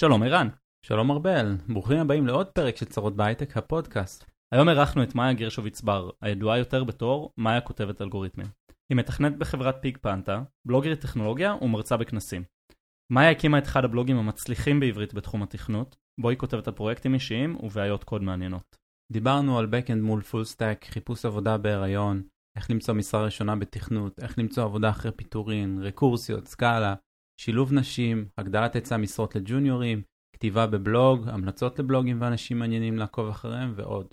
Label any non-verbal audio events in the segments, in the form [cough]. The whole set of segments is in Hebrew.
שלום ערן. שלום ארבל, ברוכים הבאים לעוד פרק של צרות בהייטק, הפודקאסט. היום אירחנו את מאיה גרשוביץ בר, הידועה יותר בתור מאיה כותבת אלגוריתמים. היא מתכנתת בחברת BigPanda, בלוגרית טכנולוגיה ומרצה בכנסים. מאיה הקימה את אחד הבלוגים המצליחים בעברית בתחום התכנות, בו היא כותבת על פרויקטים אישיים ובעיות קוד מעניינות. דיברנו על Backend מול full stack, חיפוש עבודה בהיריון, איך למצוא משרה ראשונה בתכנות, איך למצוא עבודה אחרי פיטורין, רקורסיות, סקאלה, שילוב נשים, הגדלת היצע משרות לג'וניורים, כתיבה בבלוג, המלצות לבלוגים ואנשים מעניינים לעקוב אחריהם ועוד.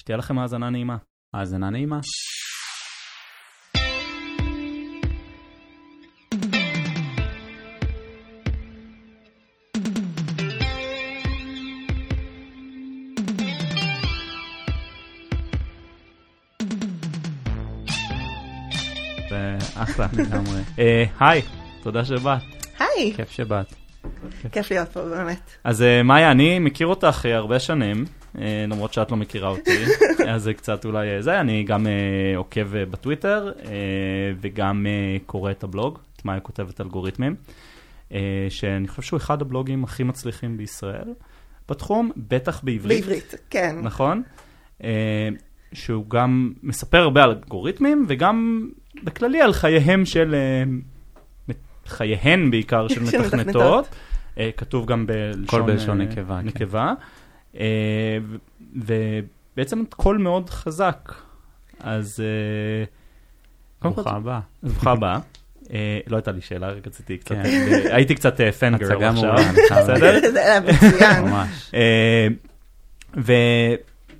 שתהיה לכם האזנה נעימה. האזנה נעימה. אחלה לגמרי. אה, היי, תודה שבאת. היי, כיף שבאת. כיף להיות פה באמת. אז אה, מאיה, אני מכיר אותך אה, הרבה שנים, למרות שאת לא מכירה אותי, [laughs] אז זה קצת אולי זה, אני גם עוקב בטוויטר וגם קורא את הבלוג, את מאיה כותבת אלגוריתמים, שאני חושב שהוא אחד הבלוגים הכי מצליחים בישראל בתחום, בטח בעברית. בעברית, כן. נכון? שהוא גם מספר הרבה על אלגוריתמים וגם בכללי על חייהם של, חייהן בעיקר של [laughs] מתכנתות, אה, כתוב גם בלשון כל בלשון אה, נקבה, כן. נקבה. אה, ובעצם קול מאוד חזק, אז [laughs] ברוכה הבאה. ברוכה הבאה. לא הייתה לי שאלה, רק רציתי קצת, כן. הייתי קצת פנגר עכשיו, בסדר? [laughs] זה היה מצוין. ממש.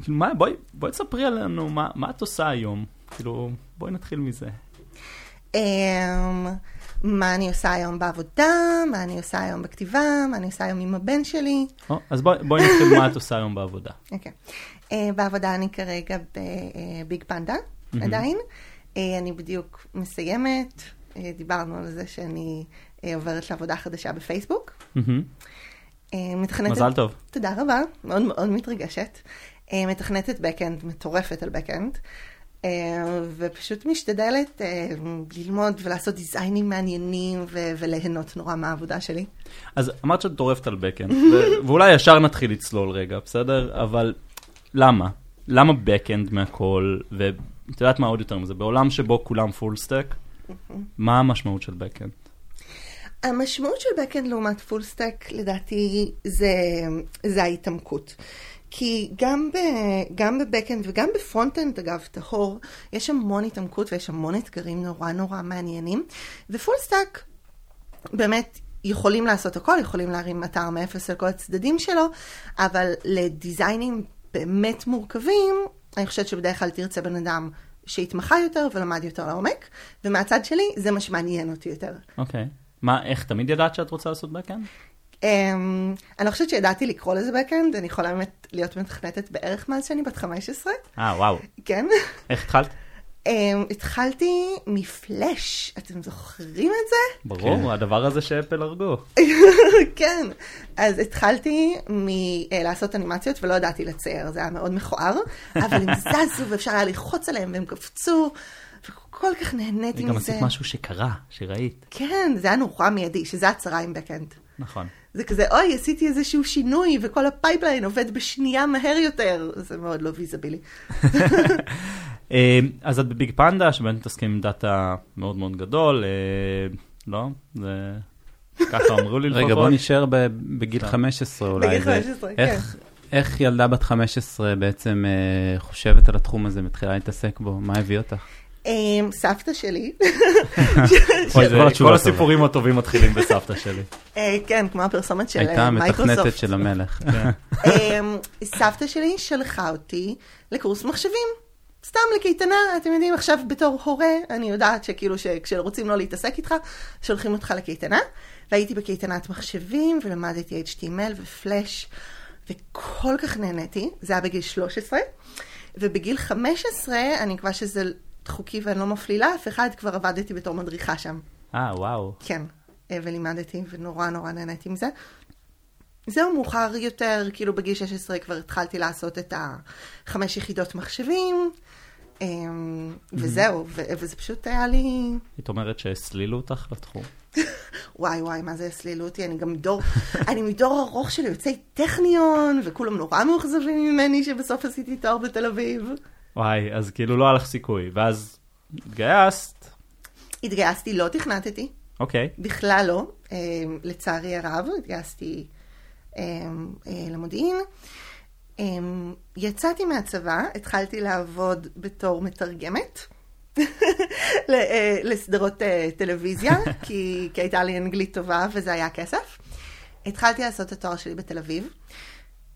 ובואי תספרי עלינו מה את עושה היום, כאילו בואי נתחיל מזה. מה אני עושה היום בעבודה, מה אני עושה היום בכתיבה, מה אני עושה היום עם הבן שלי. אז בואי נתחיל מה את עושה היום בעבודה. אוקיי. אה, בעבודה אני כרגע בביג פנדה, עדיין. אה, אני בדיוק מסיימת, אה, דיברנו על זה שאני עוברת לעבודה חדשה בפייסבוק. מזל טוב. תודה רבה, מאוד מאוד מתרגשת. מתכנתת backend מטורפת על backend. אה, ופשוט משתדלת אה, ללמוד ולעשות דיזיינים מעניינים וליהנות נורא מהעבודה שלי. אז אמרת שאת מטורפת על backend, [laughs] ואולי ישר נתחיל לצלול רגע, בסדר? אבל למה? למה backend מהכל, ואת יודעת מה עוד יותר מזה, בעולם שבו כולם full stack, מה המשמעות של backend? המשמעות של backend לעומת full stack, לדעתי, זה, זה ההתעמקות. כי גם, ב, גם ב backend וגם ב frontend, אגב, טהור, יש המון התעמקות ויש המון אתגרים נורא נורא מעניינים. ו full stack, באמת, יכולים לעשות הכל, יכולים להרים אתר מאפס על כל הצדדים שלו, אבל לדיזיינים באמת מורכבים, אני חושבת שבדרך כלל תרצה בן אדם שהתמחה יותר ולמד יותר לעומק, ומהצד שלי, זה מה שמעניין אותי יותר. אוקיי. Okay. מה, איך תמיד ידעת שאת רוצה לעשות בקאנד? Um, אני לא חושבת שידעתי לקרוא לזה backend, אני יכולה באמת להיות מתכנתת בערך מאז שאני בת 15. אה, וואו. כן. איך התחלת? Um, התחלתי מפלאש, אתם זוכרים את זה? ברור, כן. הדבר הזה שאפל הרגו. [laughs] כן, אז התחלתי מלעשות אנימציות ולא ידעתי לצייר, זה היה מאוד מכוער, [laughs] אבל הם זזו ואפשר היה ללחוץ עליהם והם קפצו. וכל כך נהניתי מזה. וגם עשית משהו שקרה, שראית. כן, זה היה נורא מיידי, שזה הצרה עם backend. נכון. זה כזה, אוי, עשיתי איזשהו שינוי, וכל ה pipeline עובד בשנייה מהר יותר. זה מאוד לא ויזיבילי. [laughs] אה, אז את ב BigPanda, שבאמת מתעסקים עם דאטה מאוד מאוד גדול, אה, לא? זה... ככה אמרו לי [laughs] לפחות. רגע, בוא נשאר בגיל 15 אולי. בגיל 15, כן. איך ילדה בת 15 בעצם אה, חושבת על התחום הזה, מתחילה להתעסק בו? מה הביא אותך? אמ, סבתא שלי. [laughs] כל הסיפורים הטובים מתחילים בסבתא שלי. [laughs] אה, כן, כמו הפרסומת של מייקרוסופט. הייתה המתכנתת של המלך. כן. [laughs] אמ, סבתא שלי שלחה אותי לקורס מחשבים. סתם לקייטנה, אתם יודעים, עכשיו בתור הורה, אני יודעת שכאילו שכשרוצים לא להתעסק איתך, שולחים אותך לקייטנה. והייתי בקייטנת מחשבים, ולמדתי HTML ופלאש, וכל כך נהניתי, זה היה בגיל 13. ובגיל 15, אני מקווה שזה חוקי ואני לא מפלילה אף אחד, כבר עבדתי בתור מדריכה שם. אה, וואו. כן, אה, ולימדתי, ונורא נורא נהניתי מזה. זהו, מאוחר יותר, כאילו בגיל 16 כבר התחלתי לעשות את החמש יחידות מחשבים, אמ, וזהו, וזה פשוט היה לי... היית אומרת שהסלילו אותך לתחום? [laughs] וואי וואי, מה זה יסלילו אותי, אני גם דור, [laughs] אני מדור ארוך של יוצאי טכניון, וכולם נורא מאוכזבים ממני שבסוף עשיתי תואר בתל אביב. וואי, אז כאילו לא היה לך סיכוי, ואז התגייסת, התגייסתי, לא תכנתתי, אוקיי. בכלל לא, אה, לצערי הרב, התגייסתי אה, אה, למודיעין. יצאתי מהצבא, התחלתי לעבוד בתור מתרגמת. [laughs] לסדרות טלוויזיה, [laughs] כי, כי הייתה לי אנגלית טובה וזה היה כסף. התחלתי לעשות את התואר שלי בתל אביב,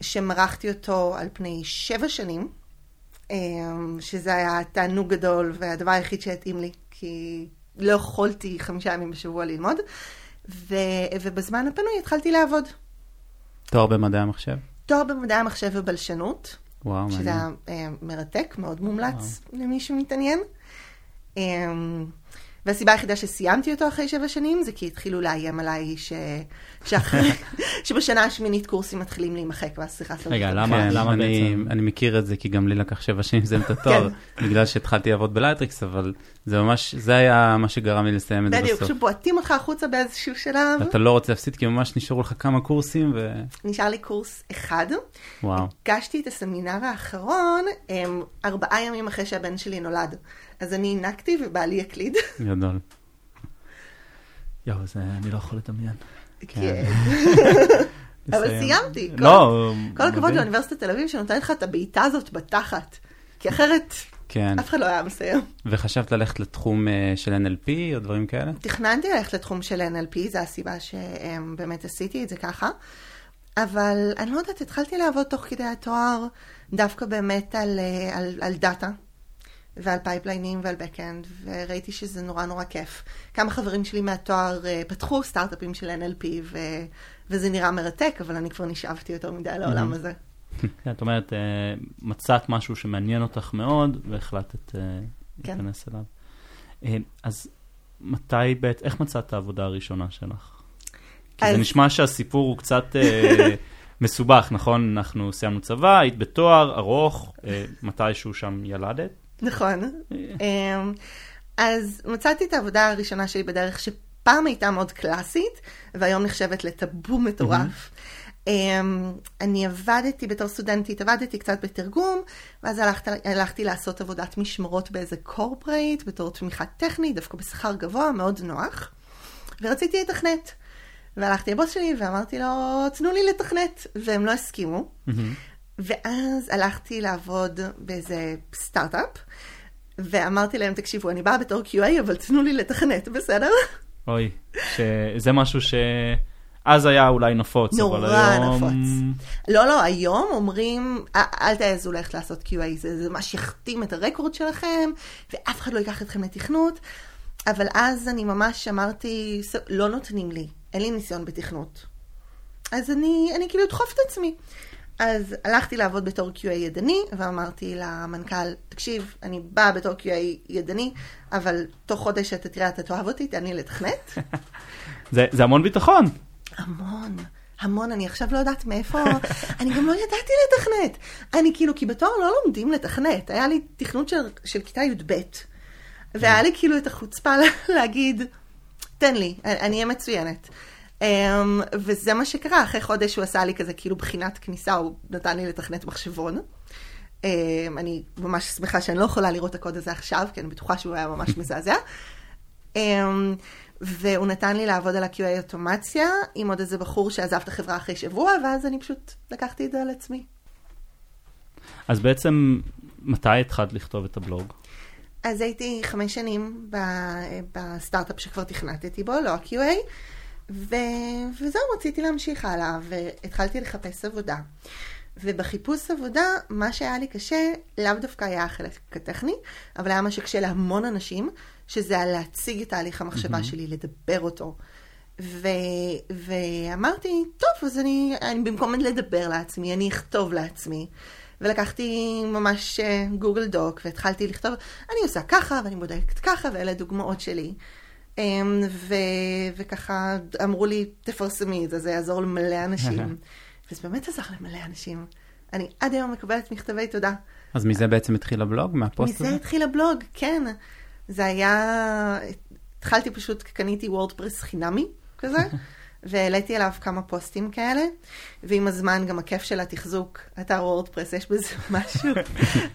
שמרחתי אותו על פני שבע שנים, שזה היה תענוג גדול והדבר היחיד שהתאים לי, כי לא יכולתי חמישה ימים בשבוע ללמוד, ו, ובזמן הפנוי התחלתי לעבוד. תואר במדעי המחשב? תואר במדעי המחשב ובלשנות, וואו, שזה מעניין. היה אה, מרתק, מאוד מומלץ למי שמתעניין. והסיבה היחידה שסיימתי אותו אחרי שבע שנים זה כי התחילו לאיים עליי ש... שאחרי... [laughs] שבשנה השמינית קורסים מתחילים להימחק, ואז סליחה, רגע, סליחה. למה- כן, למה אני, בעצם? אני מכיר את זה, כי גם לי לקח שבע שנים לסיים את התואר, כן. בגלל שהתחלתי לעבוד ב Lightricks, אבל זה ממש, זה היה מה שגרם לי לסיים את זה בדיוק, בסוף. שבועטים אותך החוצה באיזשהו שלב. אתה לא רוצה להפסיד, כי ממש נשארו לך כמה קורסים, נשאר לי קורס אחד. ווואו. הגשתי את הסמינר האחרון הם, ארבעה ימים אחרי שהבן שלי נולד. אז אני הענקתי ובעלי הקליד. גדול. יואו, זה אני לא יכול לדמיין. כן. [laughs] אבל לסיים. סיימתי. לא, כל הכבוד. לאוניברסיטת תל אביב שנותנת לך את הבעיטה הזאת בתחת. כי אחרת כן. אף אחד לא היה מסיים. וחשבת ללכת לתחום אה, של NLP או דברים כאלה? תכננתי ללכת לתחום של NLP, זו הסיבה שבאמת עשיתי את זה ככה. אבל אני לא יודעת, התחלתי לעבוד תוך כדי התואר דווקא באמת על, אה, על, על דאטה ועל פייפליינים ועל backend, וראיתי שזה נורא נורא כיף. כמה חברים שלי מהתואר אה, פתחו סטארט-אפים של NLP, ו, וזה נראה מרתק, אבל אני כבר נשאבתי יותר מדי לעולם הזה. כן, את אומרת, אה, מצאת משהו שמעניין אותך מאוד, והחלטת אה, כן. להיכנס אליו. אז מתי, בעת- איך מצאת את העבודה הראשונה שלך? כי זה אז- נשמע שהסיפור הוא קצת אה, [laughs] מסובך, נכון? אנחנו סיימנו צבא, היית בתואר ארוך, מתישהו שם ילדת. נכון. [laughs] אמ, אז מצאתי את העבודה הראשונה שלי בדרך שפעם הייתה מאוד קלאסית, והיום נחשבת לטאבו מטורף. אמ, אני עבדתי בתור סטודנטית, עבדתי קצת בתרגום, ואז הלכת, הלכתי לעשות עבודת משמרות באיזה קורפרייט, בתור תמיכה טכנית, דווקא בשכר גבוה, מאוד נוח, ורציתי לתכנת. והלכתי לבוס שלי ואמרתי לו, תנו לי לתכנת, והם לא הסכימו. ואז הלכתי לעבוד באיזה סטארט-אפ, ואמרתי להם, תקשיבו, אני באה בתור QA, אבל תנו לי לתכנת, בסדר? אוי, שזה משהו שאז היה אולי נפוץ, אבל נורא היום... נפוץ. לא, לא, היום אומרים, "אל- תעזו ללכת לעשות QA, זה, זה מה שיחתים את הרקורד שלכם, ואף אחד לא ייקח אתכם לתכנות. אבל אז אני ממש אמרתי, "ס- לא נותנים לי, אין לי ניסיון בתכנות. אז אני, אני כאילו אדחוף את עצמי. אז הלכתי לעבוד בתור QA ידני, ואמרתי למנכ"ל, תקשיב, אני באה בתור QA ידני, אבל תוך חודש אתה תראה, אתה תאהב אותי, תן לי לתכנת. [laughs] זה, זה המון ביטחון. המון, המון, אני עכשיו לא יודעת מאיפה, [laughs] אני גם לא ידעתי לתכנת. אני כאילו, כי בתואר לא לומדים לתכנת, היה לי תכנות של, של כיתה י"ב, והיה לי כאילו את החוצפה לה- [laughs] להגיד, תן לי, אני אהיה מצוינת. Um, וזה מה שקרה, אחרי חודש הוא עשה לי כזה כאילו בחינת כניסה, הוא נתן לי לתכנת מחשבון. Um, אני ממש שמחה שאני לא יכולה לראות את הקוד הזה עכשיו, כי אני בטוחה שהוא היה ממש [laughs] מזעזע. Um, והוא נתן לי לעבוד על ה-QA אוטומציה עם עוד איזה בחור שעזב את החברה אחרי שבוע, ואז אני פשוט לקחתי את זה על עצמי. אז בעצם, מתי התחלת לכתוב את הבלוג? אז הייתי חמש שנים בסטארט-אפ שכבר תכנתתי בו, לא ה-QA, ו... וזהו, רציתי להמשיך הלאה, והתחלתי לחפש עבודה. ובחיפוש עבודה, מה שהיה לי קשה, לאו דווקא היה החלק הטכני, אבל היה מה שקשה להמון אנשים, שזה היה להציג את תהליך המחשבה שלי, לדבר אותו. ו... ואמרתי, טוב, אז אני, אני במקום לדבר לעצמי, אני אכתוב לעצמי. ולקחתי ממש אה, גוגל דוק והתחלתי לכתוב, אני עושה ככה ואני בודקת ככה, ואלה דוגמאות שלי. אמ, ו... וככה אמרו לי, תפרסמי את זה, זה יעזור למלא אנשים. [laughs] וזה באמת עזר למלא אנשים. אני עד היום מקבלת מכתבי תודה. אז מזה בעצם התחיל הבלוג, מהפוסט מזה הזה? התחיל הבלוג, כן. זה היה... התחלתי פשוט, קניתי וורדפרס חינמי, כזה, [laughs] והעליתי עליו כמה פוסטים כאלה, ועם הזמן גם הכיף של התחזוק, אתר וורדפרס, יש בזה [laughs] משהו,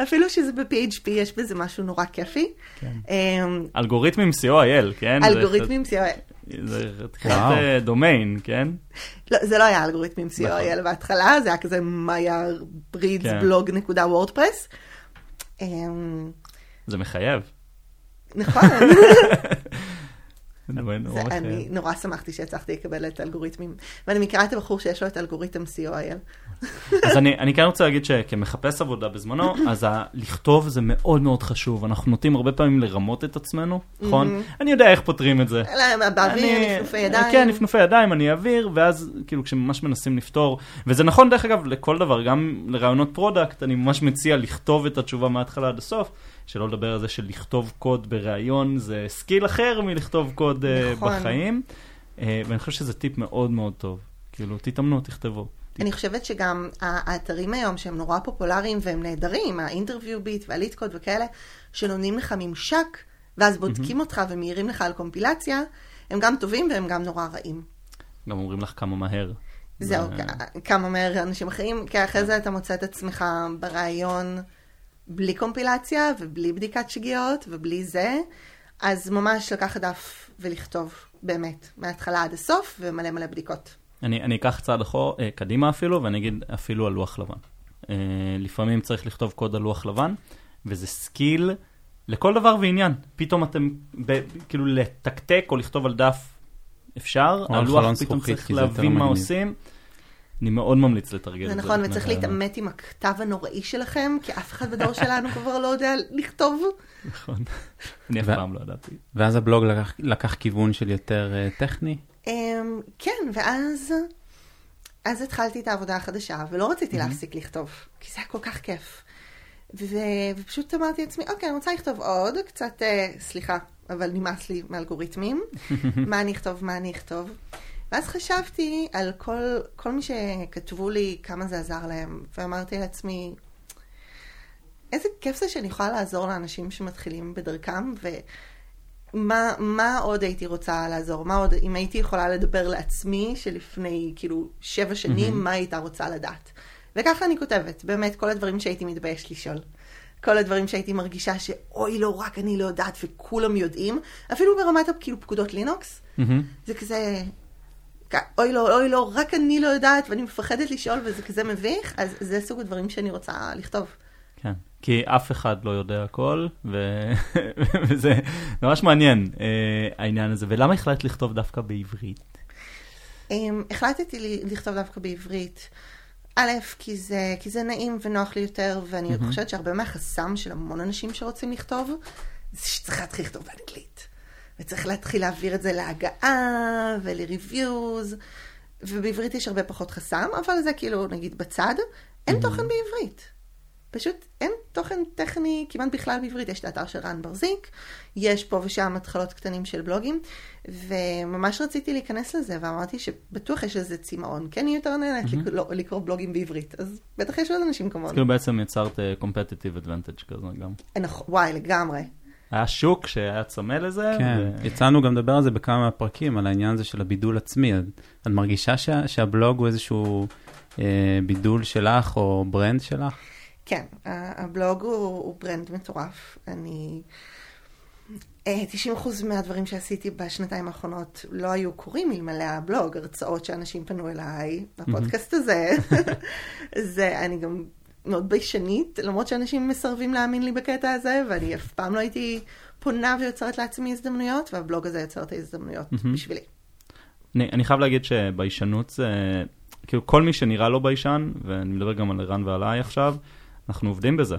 אפילו שזה ב-PHP, יש בזה משהו נורא כיפי. כן. אמ, אלגוריתמים co.il, כן? זה- אלגוריתמים co.il. זה תחילת וואו. אה, דומיין, כן? לא, זה לא היה אלגוריתמים נכון. co.il בהתחלה, זה היה כזה מאיה ברידס כן. בלוג נקודה וורדפרס. אמ, זה מחייב. נכון, [laughs] זה אני. נורא שמחתי שהצלחתי לקבל את האלגוריתמים, ואני מכירה את הבחור שיש לו את אלגוריתם co.il. אז אני, [laughs] אני כן רוצה להגיד שכמחפש עבודה בזמנו, אז ה- לכתוב זה מאוד מאוד חשוב. אנחנו נוטים הרבה פעמים לרמות את עצמנו, נכון? אני יודע איך פותרים את זה. אלא באוויר, נפנופי ידיים. כן, נפנופי ידיים, אני אעביר, ואז כאילו כשממש מנסים לפתור, וזה נכון דרך אגב לכל דבר, גם לראיונות product, אני ממש מציע לכתוב את התשובה מההתחלה עד הסוף, שלא לדבר על זה של לכתוב קוד בראיון, זה skill אחר מלכתוב קוד אה, נכון. בחיים, אה, ואני חושב שזה טיפ מאוד מאוד טוב. כאילו, תתאמנו, תכתבו. אני חושבת שגם האתרים היום שהם נורא פופולריים והם נהדרים, ה InterviewBit וה LeetCode וכאלה, שנותנים לך ממשק, ואז בודקים אותך ומעירים לך על קומפילציה, הם גם טובים והם גם נורא רעים. גם אומרים לך כמה מהר. זהו, זה- כ- כמה מהר אנשים אחרים, כי אחרי זה אתה מוצא את עצמך ברעיון בלי קומפילציה ובלי בדיקת שגיאות ובלי זה, אז ממש לקחת דף ולכתוב, באמת, מההתחלה עד הסוף ומלא מלא בדיקות. אני, אני אקח צעד אחור, אה, קדימה אפילו, ואני אגיד אפילו על לוח לבן. אה, לפעמים צריך לכתוב קוד על לוח לבן, וזה skill לכל דבר ועניין. פתאום אתם, ב, כאילו לתקתק או לכתוב על דף אפשר, על לוח פתאום צריך להבין מה מגניב. עושים. אני מאוד ממליץ לתרגל זה את זה. נכון, לפני וצריך. להתעמת עם הכתב הנוראי שלכם, כי אף אחד בדור שלנו [laughs] כבר לא יודע לכתוב. נכון. אני אף פעם לא ידעתי. ואז הבלוג לקח, לקח כיוון של יותר אה, טכני. אמ, כן, ואז אז התחלתי את העבודה החדשה, ולא רציתי להפסיק לכתוב, כי זה היה כל כך כיף. ו- ופשוט אמרתי לעצמי, אוקיי, אני רוצה לכתוב עוד, קצת, אה, סליחה, אבל נמאס לי מאלגוריתמים, [laughs] מה אני אכתוב, מה אני אכתוב. ואז חשבתי על כל, כל מי שכתבו לי כמה זה עזר להם, ואמרתי לעצמי, איזה כיף זה שאני יכולה לעזור לאנשים שמתחילים בדרכם, ומה מה עוד הייתי רוצה לעזור? מה עוד, אם הייתי יכולה לדבר לעצמי שלפני כאילו שבע שנים, מהמם. מה הייתה רוצה לדעת? וככה אני כותבת, באמת, כל הדברים שהייתי מתביישת לשאול. כל הדברים שהייתי מרגישה שאוי לא, רק אני לא יודעת וכולם יודעים, אפילו ברמת כאילו פקודות לינוקס, מהמם. זה כזה, אוי לא, אוי לא, רק אני לא יודעת ואני מפחדת לשאול וזה כזה מביך, אז זה סוג הדברים שאני רוצה לכתוב. כן, כי אף אחד לא יודע הכל, ו... [laughs] וזה ממש מעניין אה, העניין הזה. ולמה החלטת לכתוב דווקא בעברית? Um, החלטתי לכתוב דווקא בעברית. א', כי זה, כי זה נעים ונוח לי יותר, ואני מהמם. חושבת שהרבה מהחסם של המון אנשים שרוצים לכתוב, זה שצריך להתחיל לכתוב באנגלית. וצריך להתחיל להעביר את זה להגעה ולריוויוז, ובעברית יש הרבה פחות חסם, אבל זה כאילו, נגיד, בצד. אין מהמם. תוכן בעברית. פשוט אין תוכן טכני כמעט בכלל בעברית. יש את האתר של רן ברזיק, יש פה ושם התחלות קטנים של בלוגים, וממש רציתי להיכנס לזה, ואמרתי שבטוח יש לזה צמאון. כן, היא יותר נהנית. לקרוא, לקרוא בלוגים בעברית, אז בטח יש עוד אנשים אז כמוני. כאילו בעצם יצרת אה, competitive advantage כזה גם. נכון, וואי, לגמרי. היה שוק שהיה צמא לזה. כן, ו- יצאנו גם לדבר על זה בכמה מהפרקים, על העניין הזה של הבידול עצמי. את, את מרגישה שה, שהבלוג הוא איזשהו אה, בידול שלך או brand שלך? כן, הבלוג הוא, הוא brand מטורף. אני... אה, 90% מהדברים שעשיתי בשנתיים האחרונות לא היו קורים אלמלא הבלוג, הרצאות שאנשים פנו אליי, הפודקאסט הזה. [laughs] זה, אני גם מאוד ביישנית, למרות שאנשים מסרבים להאמין לי בקטע הזה, ואני אף פעם לא הייתי פונה ויוצרת לעצמי הזדמנויות, והבלוג הזה יוצר את ההזדמנויות מהמם. בשבילי. אני, אני חייב להגיד שביישנות זה, כאילו כל מי שנראה לא ביישן, ואני מדבר גם על ערן ועליי עכשיו, אנחנו עובדים בזה.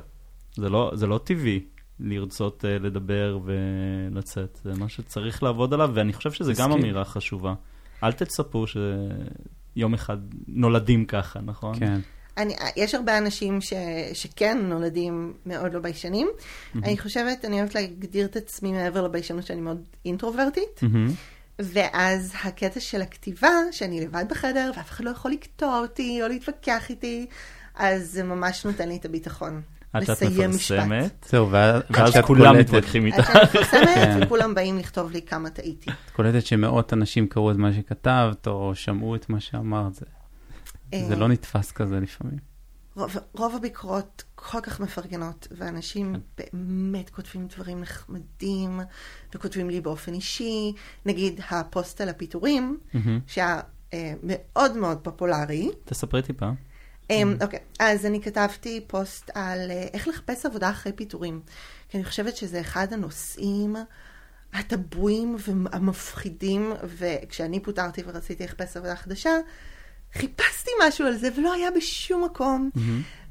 זה לא, זה לא טבעי לרצות uh, לדבר ולצאת, זה מה שצריך לעבוד עליו, ואני חושב שזה גם. אמירה חשובה. אל תצפו שיום אחד נולדים ככה, נכון? כן. אני, יש הרבה אנשים ש, שכן נולדים מאוד לא ביישנים. אני חושבת, אני אוהבת להגדיר את עצמי מעבר לביישנות שאני מאוד אינטרוברטית. מהמם. ואז הקטע של הכתיבה, שאני לבד בחדר ואף אחד לא יכול לקטוע אותי או להתווכח איתי, אז זה ממש נותן לי את הביטחון. עד שאת לסיים משפט. מפרסמת, זהו, ואז כולם מתווכחים עד איתך. שאני מפרסמת, כן. וכולם באים לכתוב לי כמה טעיתי. את קולטת שמאות אנשים קראו את מה שכתבת, או שמעו את מה שאמרת, זה, לא נתפס כזה לפעמים. רוב, רוב הביקורות כל כך מפרגנות, ואנשים באמת כותבים דברים נחמדים, וכותבים לי באופן אישי. נגיד הפוסט על הפיטורים. שהיה אה, מאוד מאוד פופולרי. תספרי טיפה. אמ, אוקיי, אז אני כתבתי פוסט על אה, איך לחפש עבודה אחרי פיטורים. כי אני חושבת שזה אחד הנושאים הטבויים והמפחידים, וכשאני פוטרתי ורציתי לחפש עבודה חדשה, חיפשתי משהו על זה ולא היה בשום מקום.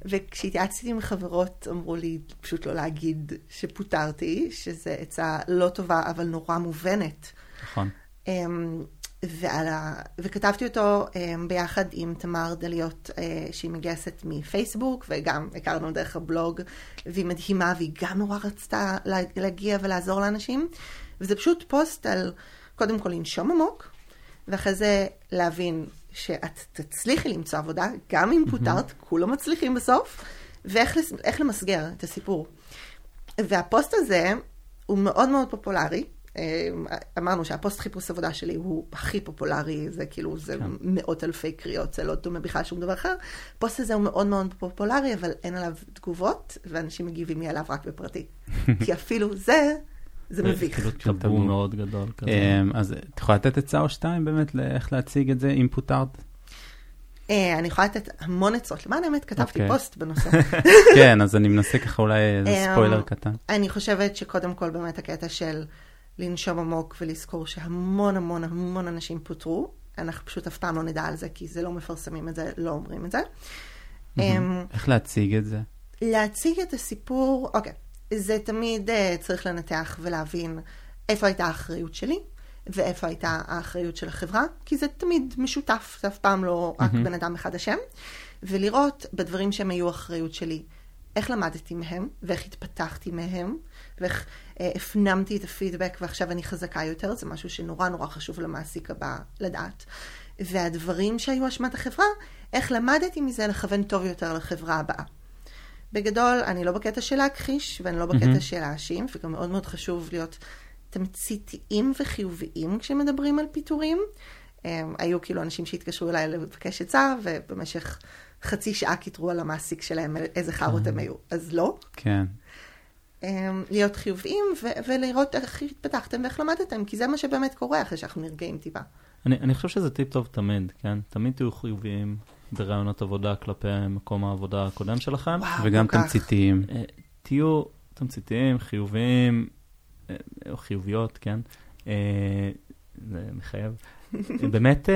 וכשהתייעצתי עם חברות, אמרו לי פשוט לא להגיד שפוטרתי, שזו עצה לא טובה, אבל נורא מובנת. נכון. אמ, ועל ה... וכתבתי אותו אמ, ביחד עם תמר דליות, אה, שהיא מגייסת מפייסבוק, וגם הכרנו דרך הבלוג, והיא מדהימה, והיא גם נורא רצתה לה- להגיע ולעזור לאנשים. וזה פשוט פוסט על, קודם כל לנשום עמוק, ואחרי זה להבין שאת תצליחי למצוא עבודה, גם אם פוטרת, כולם מצליחים בסוף, ואיך למסגר את הסיפור. והפוסט הזה הוא מאוד מאוד פופולרי. אה, אמרנו שהפוסט חיפוש עבודה שלי הוא הכי פופולרי, זה כאילו, זה כן. מאות אלפי קריאות, זה לא דומה בכלל שום דבר אחר. הפוסט הזה הוא מאוד מאוד פופולרי, אבל אין עליו תגובות, ואנשים מגיבים לי עליו רק בפרטי. [laughs] כי אפילו זה, זה מביך. כאילו טבו. טאבו מאוד גדול כזה. אמ, אז את יכולה לתת עצה או שתיים באמת לאיך להציג את זה אם פוטרת? אה, אני יכולה לתת המון עצות. למען האמת, כתבתי אוקיי. פוסט בנושא. [laughs] כן, אז אני מנסה ככה אולי איזה אמ, ספוילר קטן. אני חושבת שקודם כל באמת הקטע של לנשום עמוק ולזכור שהמון המון המון אנשים פוטרו. אנחנו פשוט אף פעם לא נדע על זה, כי זה לא מפרסמים את זה, לא אומרים את זה. אמ, איך להציג את זה? להציג את הסיפור, אוקיי, זה תמיד uh, צריך לנתח ולהבין איפה הייתה האחריות שלי ואיפה הייתה האחריות של החברה, כי זה תמיד משותף, זה אף פעם לא רק בן אדם אחד אשם, ולראות בדברים שהם היו אחריות שלי, איך למדתי מהם ואיך התפתחתי מהם, ואיך uh, הפנמתי את הפידבק ועכשיו אני חזקה יותר, זה משהו שנורא נורא חשוב למעסיק הבא לדעת. והדברים שהיו אשמת החברה, איך למדתי מזה לכוון טוב יותר לחברה הבאה. בגדול, אני לא בקטע של להכחיש, ואני לא בקטע מהמם. של להאשים, וגם מאוד מאוד חשוב להיות תמציתיים וחיוביים כשמדברים על פיטורים. הם, היו כאילו אנשים שהתקשרו אליי לבקש עצה, ובמשך חצי שעה קיטרו על המעסיק שלהם איזה חארות הם היו. אז לא. כן. הם, להיות חיוביים ו- ולראות איך התפתחתם ואיך למדתם, כי זה מה שבאמת קורה אחרי שאנחנו נרגעים טיפה. אני, אני חושב שזה טיפ טוב תמיד, כן? תמיד תהיו חיוביים ברעיונות עבודה כלפי מקום העבודה הקודם שלכם. וואו, וגם כך. תמציתיים. אה, תהיו תמציתיים, חיוביים, אה, או חיוביות, כן? אה, זה מחייב. [laughs] באמת,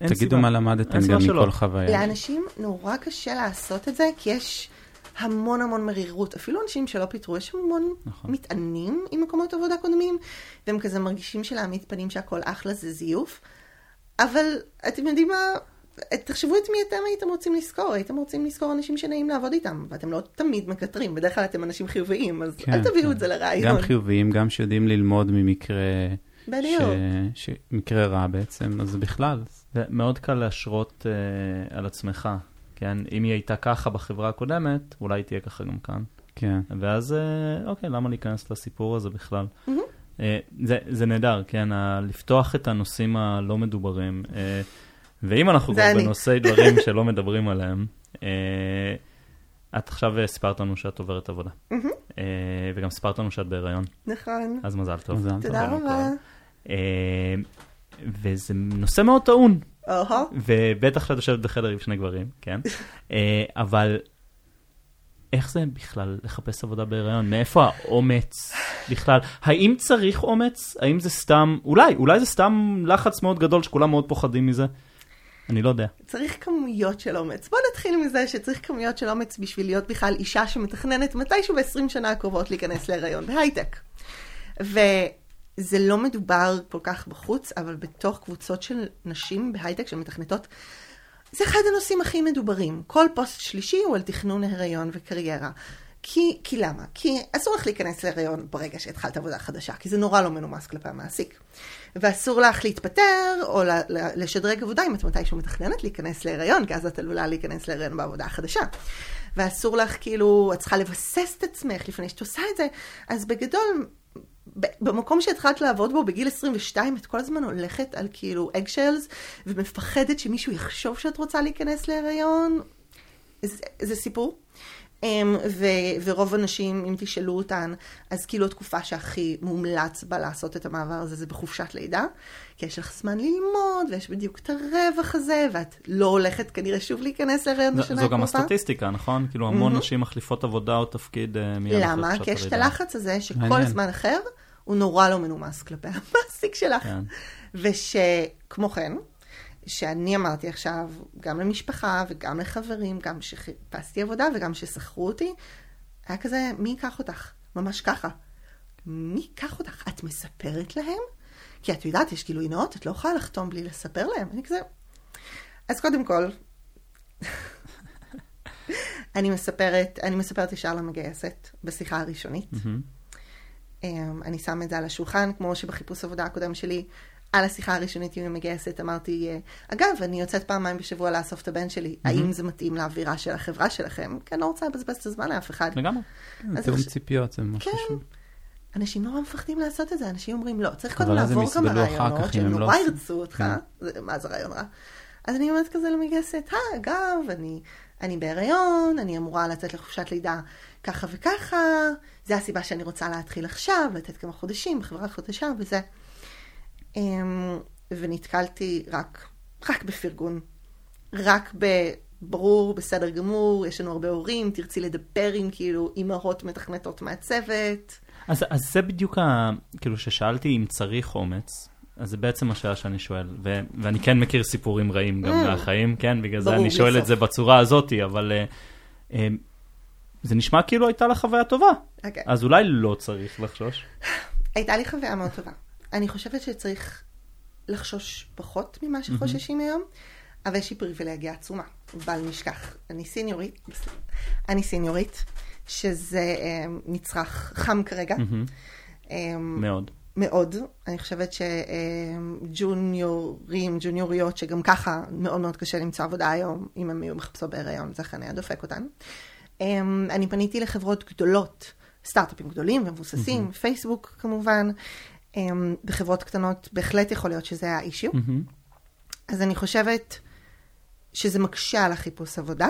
אין תגידו סיבה. מה למדתם גם שלא. מכל חוויה. לאנשים נורא קשה לעשות את זה, כי יש המון המון מרירות. אפילו אנשים שלא פיטרו, יש המון נכון. מטענים עם מקומות עבודה קודמים, והם כזה מרגישים שלהעמיד פנים שהכל אחלה זה זיוף. אבל אתם יודעים מה? תחשבו את מי אתם הייתם רוצים לזכור, הייתם רוצים לזכור אנשים שנעים לעבוד איתם, ואתם לא תמיד מקטרים, בדרך כלל אתם אנשים חיוביים, אז כן, אל תביאו כן. את זה לרעיון. גם חיוביים, גם שיודעים ללמוד ממקרה, בדיוק. ש... מקרה רע בעצם, אז בכלל. זה מאוד קל להשרות אה, על עצמך, כן? אם היא הייתה ככה בחברה הקודמת, אולי תהיה ככה גם כאן. כן. ואז, אה, אוקיי, למה להיכנס לסיפור הזה בכלל? מהמם. אה, זה, זה נהדר, כן? ה- לפתוח את הנושאים הלא מדוברים. אה, ואם אנחנו כבר אני. בנושאי דברים [laughs] שלא מדברים עליהם, אה, את עכשיו סיפרת לנו שאת עוברת עבודה. אה, וגם סיפרת לנו שאת בהיריון, נכון. אז מזל טוב. מזל. תודה רבה. אה, וזה נושא מאוד טעון. ובטח שאת יושבת בחדר עם שני גברים, כן? [laughs] אבל איך זה בכלל לחפש עבודה בהיריון? מאיפה האומץ בכלל? האם צריך אומץ? האם זה סתם, אולי, אולי זה סתם לחץ מאוד גדול שכולם מאוד פוחדים מזה? אני לא יודע. צריך כמויות של אומץ. בוא נתחיל מזה שצריך כמויות של אומץ בשביל להיות בכלל אישה שמתכננת מתישהו ב-20 שנה הקרובות להיכנס להיריון בהייטק. וזה לא מדובר כל כך בחוץ, אבל בתוך קבוצות של נשים בהייטק שמתכנתות, זה אחד הנושאים הכי מדוברים. כל פוסט שלישי הוא על תכנון הריון וקריירה. כי, כי למה? כי אסור לך להיכנס להיריון ברגע שהתחלת עבודה חדשה, כי זה נורא לא מנומס כלפי המעסיק. ואסור לך להתפטר או לשדרג עבודה אם את מתישהו מתכננת להיכנס להיריון, כי אז את עלולה להיכנס להיריון בעבודה החדשה. ואסור לך, כאילו, את צריכה לבסס את עצמך לפני שאת עושה את זה. אז בגדול, במקום שהתחלת לעבוד בו בגיל 22, את כל הזמן הולכת על כאילו אגשלס, ומפחדת שמישהו יחשוב שאת רוצה להיכנס להיריון. זה, זה סיפור. אמ, ו- ורוב הנשים, אם תשאלו אותן, אז כאילו התקופה שהכי מומלץ בה לעשות את המעבר הזה זה בחופשת לידה, כי יש לך זמן ללמוד, ויש בדיוק את הרווח הזה, ואת לא הולכת כנראה שוב להיכנס להיריון בשנה הקרובה. זו גם הסטטיסטיקה, נכון? כאילו המון mm-hmm. נשים מחליפות עבודה או תפקיד uh, מיד אחרי למה? כי יש את הלחץ הזה שכל הזמן אחר הוא נורא לא מנומס כלפי [laughs] המעסיק שלך. כן. ושכמו כן, שאני אמרתי עכשיו, גם למשפחה וגם לחברים, גם שחיפשתי עבודה וגם ששכרו אותי, היה כזה, מי ייקח אותך? ממש ככה. מי ייקח אותך? את מספרת להם? כי את יודעת, יש גילוי נאות, את לא יכולה לחתום בלי לספר להם. אני כזה... אז קודם כל, [laughs] אני מספרת, אני מספרת ישר למגייסת בשיחה הראשונית. Mm-hmm. אני שמה את זה על השולחן, כמו שבחיפוש עבודה הקודם שלי, על השיחה הראשונית עם המגייסת אמרתי, אה, אגב, אני יוצאת פעמיים בשבוע לאסוף את הבן שלי, mm-hmm. האם זה מתאים לאווירה של החברה שלכם? כי אני לא רוצה לבזבז את הזמן לאף אחד. לגמרי. תיאום ציפיות זה ממש כן. חשוב. אנשים נורא מפחדים לעשות את זה, אנשים אומרים לא, צריך קודם לעבור כמה רעיונות שהם נורא לא ירצו אותך, כן. מה זה רעיון רע? אז אני אומרת כזה למגייסת, אה, אגב, אני, אני בהיריון, אני אמורה לצאת לחופשת לידה ככה וככה, זה הסיבה שאני רוצה להתחיל עכשיו, לתת כמה חודשים בחברה חדשה וזה. אמ, ונתקלתי רק, רק בפרגון. רק בברור, בסדר גמור, יש לנו הרבה הורים, תרצי לדבר עם כאילו אימהות מתכנתות מהצוות. אז, אז זה בדיוק, ה, כאילו ששאלתי אם צריך אומץ, אז זה בעצם השאלה שאני שואל, ו- ואני כן מכיר סיפורים רעים גם mm. מהחיים, כן, בגלל זה אני שואל את זה בצורה הזאת, אבל uh, uh, זה נשמע כאילו הייתה לך חוויה טובה, okay. אוקיי. אז אולי לא צריך לחשוש. הייתה לי חוויה מאוד טובה. אני חושבת שצריך לחשוש פחות ממה שחוששים היום, אבל יש לי פריבילגיה עצומה, בל נשכח. אני סיניורית, אני סיניורית, שזה אה, מצרך חם כרגע. אה, מאוד. מאוד. אני חושבת שג'וניורים, אה, ג'וניוריות, שגם ככה מאוד מאוד קשה למצוא עבודה היום, אם הם יהיו מחפשות בהיריון, זה כנראה דופק אותן. אני פניתי לחברות גדולות, סטארט-אפים גדולים ומבוססים, פייסבוק כמובן, אמ, בחברות קטנות בהחלט יכול להיות שזה היה אישיו. Mm-hmm. אז אני חושבת שזה מקשה על החיפוש עבודה,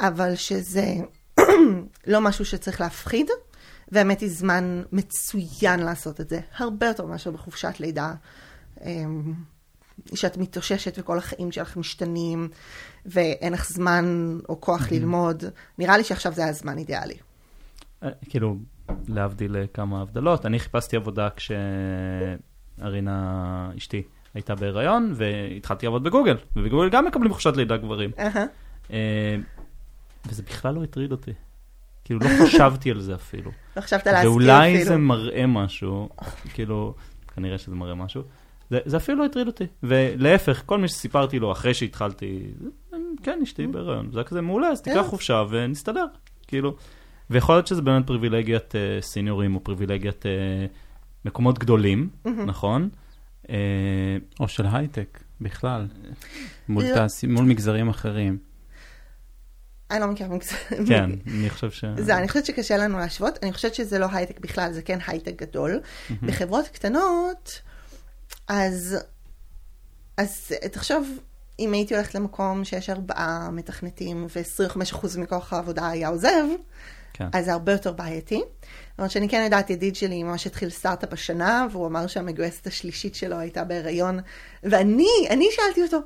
אבל שזה [clears throat] לא משהו שצריך להפחיד, והאמת היא זמן מצוין לעשות את זה, הרבה יותר מאשר בחופשת לידה. אמ, שאת מתאוששת וכל החיים שלך משתנים, ואין לך זמן או כוח mm-hmm. ללמוד. נראה לי שעכשיו זה הזמן אידיאלי. אה, כאילו, להבדיל כמה הבדלות. אני חיפשתי עבודה כשארינה, אשתי, הייתה בהיריון, והתחלתי לעבוד בגוגל, ובגוגל גם מקבלים חופשת לידה גברים. אה, וזה בכלל לא הטריד אותי. כאילו, לא חשבתי על זה אפילו. לא חשבת להזכיר אפילו. ואולי זה מראה משהו, כאילו, כנראה שזה מראה משהו. זה, זה אפילו לא הטריד אותי. ולהפך, כל מי שסיפרתי לו אחרי שהתחלתי, כן, אשתי בהיריון, זה היה כזה מעולה, אז תיקח חופשה ונסתדר. כאילו, ויכול להיות שזה באמת פריבילגיית uh, סיניורים או פריבילגיית uh, מקומות גדולים, mm-hmm. נכון? Uh, או של הייטק בכלל, מול, לא. תעשי, מול מגזרים אחרים. אני לא מכירה מגזרים. כן, אני חושב ש... זה, אני חושבת שקשה לנו להשוות, אני חושבת שזה לא הייטק בכלל, זה כן הייטק גדול. Mm-hmm. בחברות קטנות, אז, אז תחשוב, אם הייתי הולכת למקום שיש ארבעה מתכנתים ו-25% מכוח העבודה היה עוזב, כן. אז זה הרבה יותר בעייתי. למרות שאני כן יודעת, ידיד שלי ממש התחיל סטארט-אפ השנה, והוא אמר שהמגויסת השלישית שלו הייתה בהיריון, ואני, אני שאלתי אותו,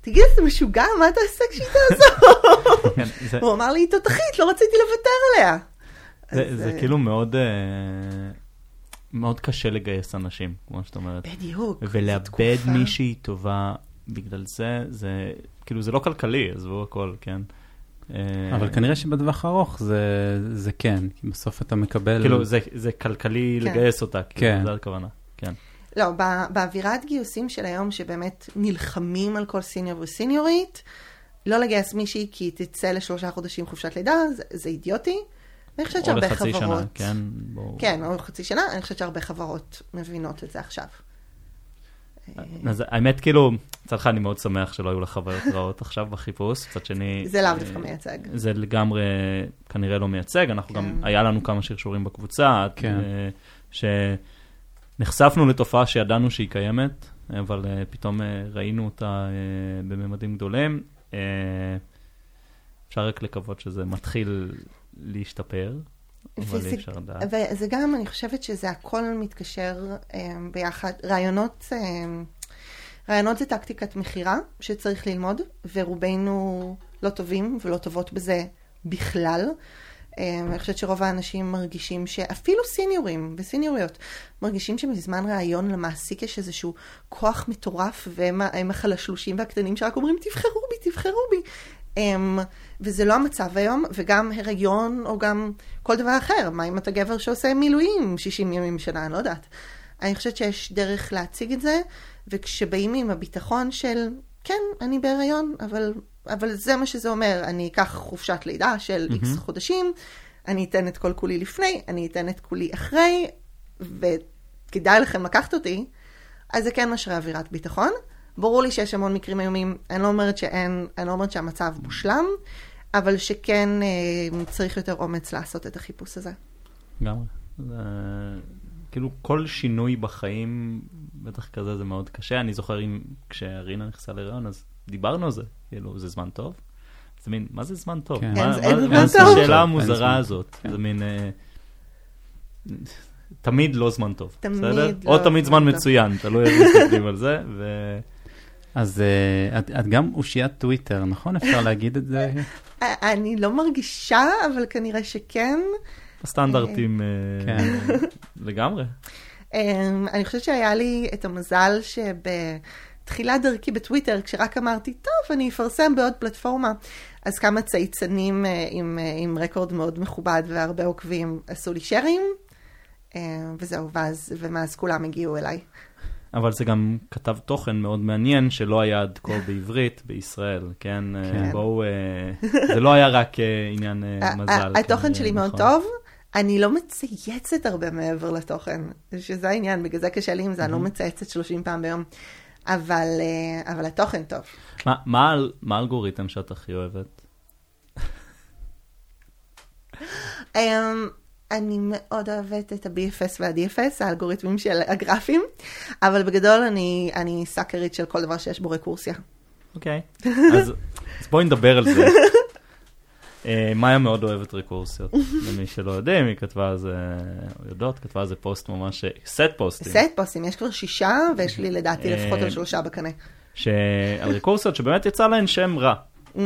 תגיד, אתה משוגע? מה אתה עושה כשהיא תעזור? כן, הוא אמר לי, תותחית, לא רציתי לוותר עליה. זה אה, כאילו מאוד... אה, מאוד קשה לגייס אנשים, כמו שאת אומרת. בדיוק. ולאבד מישהי טובה בגלל זה, זה כאילו זה לא כלכלי, עזבו הכל, כן. אה, אבל כנראה שבטווח הארוך זה, זה כן, כי בסוף אתה מקבל... כאילו זה, זה כלכלי כן. לגייס אותה, כאילו, כן. זה הכוונה, כן. לא, בא, באווירת גיוסים של היום, שבאמת נלחמים על כל סיניור וסיניורית, לא לגייס מישהי כי תצא לשלושה חודשים חופשת לידה, זה, זה אידיוטי. אני חושבת או שהרבה לחצי שנה, חברות... כן? בואו. כן, או חצי שנה, אני חושבת שהרבה חברות מבינות את זה עכשיו. אז האמת, כאילו, מצד אחד אני מאוד שמח שלא היו לך חוויות רעות עכשיו בחיפוש, מצד שני... זה לאו אה, דווקא מייצג. זה לגמרי כנראה לא מייצג, אנחנו כן. גם, היה לנו כמה שרשורים בקבוצה, כן. אה, שנחשפנו לתופעה שידענו שהיא קיימת, אבל אה, פתאום ראינו אותה בממדים גדולים. אפשר רק לקוות שזה מתחיל להשתפר, אבל וזה- אי אפשר לדעת. וזה גם, אני חושבת שזה הכל מתקשר אה, ביחד. רעיונות, אה, רעיונות זה טקטיקת מכירה שצריך ללמוד, ורובנו לא טובים ולא טובות בזה בכלל. אה, אני חושבת שרוב האנשים מרגישים שאפילו סיניורים וסיניוריות מרגישים שבזמן ראיון למעסיק יש איזשהו כוח מטורף והם החלשלושים והקטנים שרק אומרים תבחרו בי, תבחרו בי. וזה לא המצב היום, וגם הריון או גם כל דבר אחר. מה אם אתה גבר שעושה מילואים 60 ימים בשנה, אני לא יודעת. אני חושבת שיש דרך להציג את זה, וכשבאים עם הביטחון של, כן, אני בהריון, אבל, אבל זה מה שזה אומר, אני אקח חופשת לידה של איקס מהמם. חודשים, אני אתן את כל כולי לפני, אני אתן את כולי אחרי, וכדאי לכם לקחת אותי, אז זה כן משרה אווירת ביטחון. ברור לי שיש המון מקרים איומים, אני לא אומרת שאין, אני לא אומרת שהמצב מושלם, אבל שכן אה, צריך יותר אומץ לעשות את החיפוש הזה. לגמרי. זה... כאילו כל שינוי בחיים, בטח כזה זה מאוד קשה. אני זוכר אם כשרינה נכנסה להיריון, אז דיברנו על זה, כאילו, זה זמן טוב? זה מין, מה זה זמן טוב? כן. מה- אין- אין מה- זמן מה זה טוב. השאלה אין המוזרה זמן. הזאת? כן. זה מין... אה, תמיד לא זמן טוב, תמיד בסדר? לא או תמיד זמן זמן טוב. מצוין, תלוי איך מסתכלים על זה, ו... אז אה, את, את גם אושיית טוויטר, נכון? אפשר להגיד את זה? אה, אני לא מרגישה, אבל כנראה שכן. הסטנדרטים אה, כן. לגמרי. אמ, אני חושבת שהיה לי את המזל שבתחילת דרכי בטוויטר, כשרק אמרתי, טוב, אני אפרסם בעוד פלטפורמה, אז כמה צייצנים אה, עם, אה, עם רקורד מאוד מכובד והרבה עוקבים עשו לי שרים, אה, וזהו, ואז, ומאז כולם הגיעו אליי. אבל זה גם כתב תוכן מאוד מעניין שלא היה עד כה בעברית בישראל, כן? אה, כן. בואו, אה, זה לא היה רק אה, עניין מזל. התוכן כנראה, שלי מאוד נכון. טוב. אני לא מצייצת הרבה מעבר לתוכן, שזה העניין, בגלל זה קשה לי עם זה, אני לא מצייצת 30 פעם ביום, אבל, אבל התוכן טוב. מה- מה מה האלגוריתם שאת הכי אוהבת? אני מאוד אוהבת את ה-BFS וה-DFS, האלגוריתמים של הגרפים, אבל בגדול אני, אני סאקרית של כל דבר שיש בו רקורסיה. אוקיי. [laughs] אז אז בואי נדבר על זה. אה, מאיה מאוד אוהבת רקורסיות, [laughs] למי שלא יודעים, היא כתבה על זה, או יודעות, כתבה על זה פוסט ממש, סט פוסטים. סט פוסטים, יש כבר שישה, ויש לי לדעתי אה, לפחות על שלושה בקנה. שעל רקורסיות שבאמת יצא להן שם רע. אה,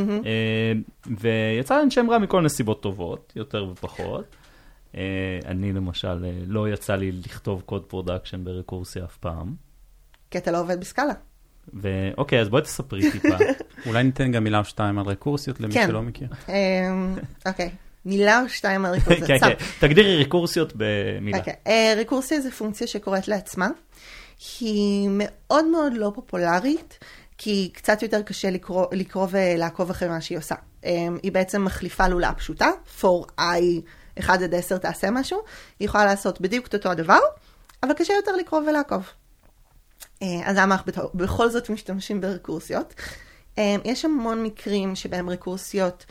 ויצא להן שם רע מכל מיני סיבות טובות, יותר ופחות. אה, אני למשל, אה, לא יצא לי לכתוב קוד production ברקורסיה אף פעם. כי אתה לא עובד בסקאלה. ואוקיי, אז בואי תספרי [laughs] טיפה. אולי ניתן גם מילה או שתיים על רקורסיות למי כן. שלא מכיר. אמ, אוקיי, מילה או שתיים על כן, רקורסיה. כן, תגדירי רקורסיות במילה. אוקיי, אה, רקורסיה זה פונקציה שקוראת לעצמה. היא מאוד מאוד לא פופולרית, כי קצת יותר קשה לקרוא, לקרוא ולעקוב אחרי מה שהיא עושה. אה, היא בעצם מחליפה לולאה פשוטה, for i 1 עד 10 תעשה משהו, היא יכולה לעשות בדיוק את אותו הדבר, אבל קשה יותר לקרוא ולעקוב. אה, אז למה אנחנו בכל זאת משתמשים ברקורסיות? אה, יש המון מקרים שבהם רקורסיות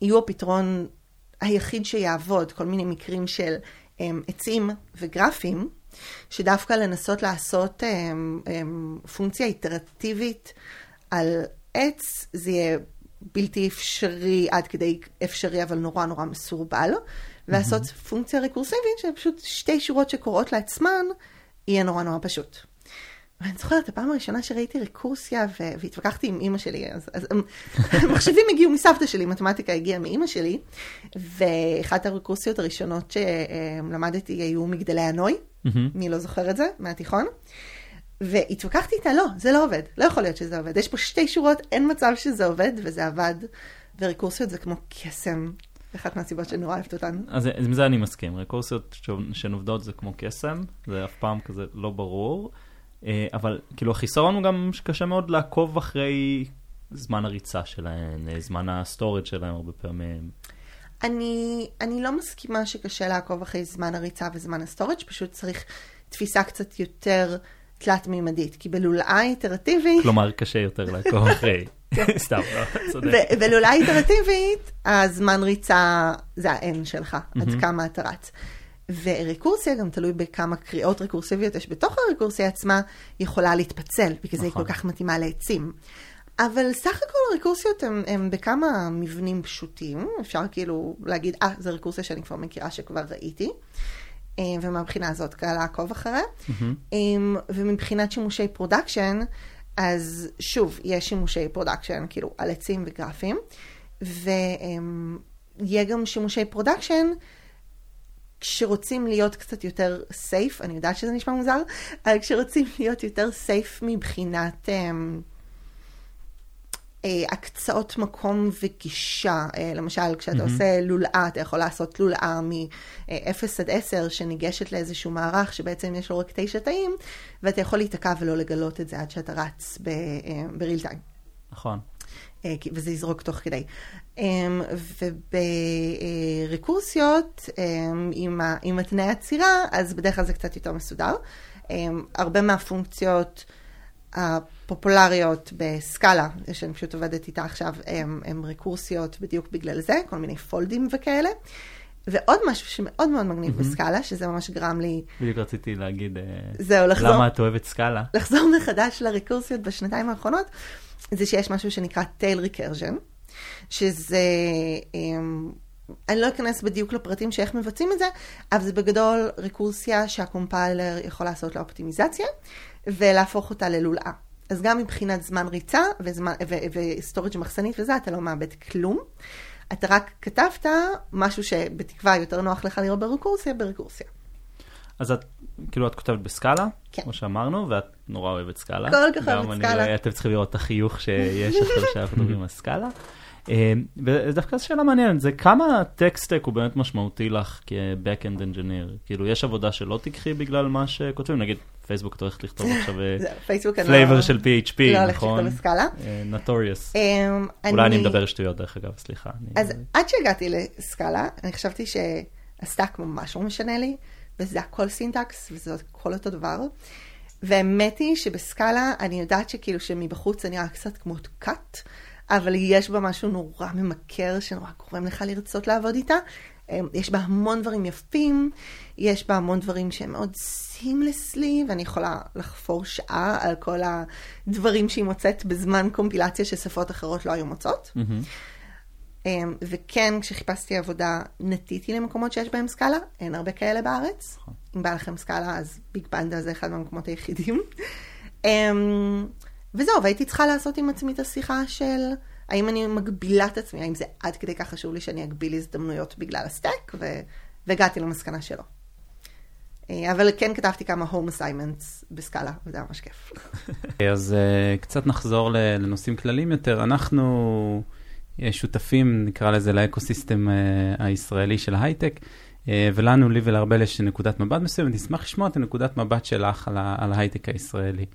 יהיו הפתרון היחיד שיעבוד, כל מיני מקרים של um, עצים וגרפים, שדווקא לנסות לעשות פונקציה איטרטיבית על עץ, זה יהיה בלתי אפשרי עד כדי אפשרי, אבל נורא נורא מסורבל, ולעשות פונקציה רקורסיבית, שפשוט שתי שורות שקורות לעצמן, יהיה נורא נורא פשוט. ואני זוכרת, הפעם הראשונה שראיתי רקורסיה והתווכחתי עם אימא שלי, אז, אז [laughs] המחשבים הגיעו מסבתא שלי, מתמטיקה הגיעה מאימא שלי, ואחת הרקורסיות הראשונות שלמדתי היו מגדלי הנוי, מהמם. מי לא זוכר את זה, מהתיכון, והתווכחתי איתה, לא, זה לא עובד, לא יכול להיות שזה עובד, יש פה שתי שורות, אין מצב שזה עובד, וזה עבד, ורקורסיות זה כמו קסם, אחת מהסיבות שאני נורא אוהבת אותן. אז עם זה אני מסכים, רקורסיות ש- שהן עובדות זה כמו קסם, זה אף פעם כזה לא ברור, אה, אבל כאילו החיסרון הוא גם שקשה מאוד לעקוב אחרי זמן הריצה שלהן, אה, זמן ה storage שלהן הרבה פעמים. אני, אני לא מסכימה שקשה לעקוב אחרי זמן הריצה וזמן ה storage, פשוט צריך תפיסה קצת יותר תלת-מימדית, כי בלולאה איטרטיבית... כלומר, קשה יותר לעקוב אחרי. [laughs] סתם, לא, צודק. בלולאה איטרטיבית, הזמן ריצה זה ה-N שלך, עד כמה אתה רץ. ורקורסיה, גם תלוי בכמה קריאות רקורסיביות יש בתוך הרקורסיה עצמה, יכולה להתפצל, בגלל זה היא נכון. כל כך מתאימה לעצים. אבל סך הכל הרקורסיות הן בכמה מבנים פשוטים, אפשר כאילו להגיד, אה, זו רקורסיה שאני כבר מכירה, שכבר ראיתי. אה, ומהבחינה הזאת קל לעקוב אחריה. אה, ומבחינת שימושי production, אז שוב, יש שימושי production, כאילו על עצים וגרפים, ויהיה גם שימושי production כשרוצים להיות קצת יותר safe, אני יודעת שזה נשמע מוזר, אבל כשרוצים להיות יותר סייף מבחינת um, הקצאות מקום וגישה, uh, למשל כשאתה mm-hmm. עושה לולאה, אתה יכול לעשות לולאה מ-0 עד 10 שניגשת לאיזשהו מערך שבעצם יש לו רק 9 תאים, ואתה יכול להיתקע ולא לגלות את זה עד שאתה רץ בריל טיים. נכון. אה, וזה יזרוק תוך כדי. אמ, וברקורסיות, עם התנאי עצירה, אז בדרך כלל זה קצת יותר מסודר. הרבה מהפונקציות הפופולריות בסקאלה, שאני פשוט עובדת איתה עכשיו, הם, הם רקורסיות בדיוק בגלל זה, כל מיני פולדים וכאלה. ועוד משהו שמאוד מאוד מגניב בסקאלה, שזה ממש גרם לי, בדיוק רציתי להגיד, אה, זהו, לחזור. למה את אוהבת סקאלה? לחזור מחדש לרקורסיות בשנתיים האחרונות, זה שיש משהו שנקרא טייל ריקרז'ן, שזה, אמ, אני לא אכנס בדיוק לפרטים שאיך מבצעים את זה, אבל זה בגדול רקורסיה שה compiler יכול לעשות לה אופטימיזציה, ולהפוך אותה ללולאה. אז גם מבחינת זמן ריצה ו storage מחסנית וזה, אתה לא מאבד כלום. אתה רק כתבת משהו שבתקווה יותר נוח לך לראות ברקורסיה, ברקורסיה. אז את, כאילו, את כותבת ב Scala, כן. כמו שאמרנו, ואת נורא אוהבת Scala. כל כך אוהבת גם Scala. אני, אתם צריכים לראות את החיוך שיש עכשיו [laughs] שאנחנו מדברים על Scala. אה, ודווקא זו שאלה מעניינת, זה כמה tech stack הוא באמת משמעותי לך כ-Backend Engineer? כאילו, יש עבודה שלא תיקחי בגלל מה שכותבים? נגיד, פייסבוק, את הולכת לכתוב [laughs] עכשיו אני flavor לא- של PHP, לא נכון? ב Scala. notorious. אמ, אולי אני מדבר שטויות, דרך אגב, סליחה. אז עד שהגעתי ל Scala, אני חשבתי שה stack ממש לא משנה לי, וזה הכל syntax, וזה הכל אותו דבר. והאמת היא שב Scala אני יודעת שכאילו שמבחוץ זה נראה קצת כמו cult, אבל יש בה משהו נורא ממכר, שנורא גורם לך לרצות לעבוד איתה. אמ, יש בה המון דברים יפים, יש בה המון דברים שהם מאוד סימלסלי, ואני יכולה לחפור שעה על כל הדברים שהיא מוצאת בזמן קומפילציה ששפות אחרות לא היו מוצאות. מהמם. אמ, וכן, כשחיפשתי עבודה, נטיתי למקומות שיש בהם סקאלה, אין הרבה כאלה בארץ. נכון. אם בא לכם סקאלה, אז ביג פנדה זה אחד מהמקומות היחידים. אמ, וזהו, והייתי צריכה לעשות עם עצמי את השיחה של האם אני מגבילה את עצמי, האם זה עד כדי כך חשוב לי שאני אגביל הזדמנויות בגלל הסטק, ו... והגעתי למסקנה שלא. אה, אבל כן כתבתי כמה home assignments בסקאלה, וזה היה ממש כיף. אז uh, קצת נחזור לנושאים כלליים יותר. אנחנו uh, שותפים, נקרא לזה, לאקוסיסטם הישראלי של ההייטק, uh, ולנו, לי ולארבל יש נקודת מבט מסוימת. נשמח לשמוע את הנקודת מבט שלך על, על ההייטק הישראלי.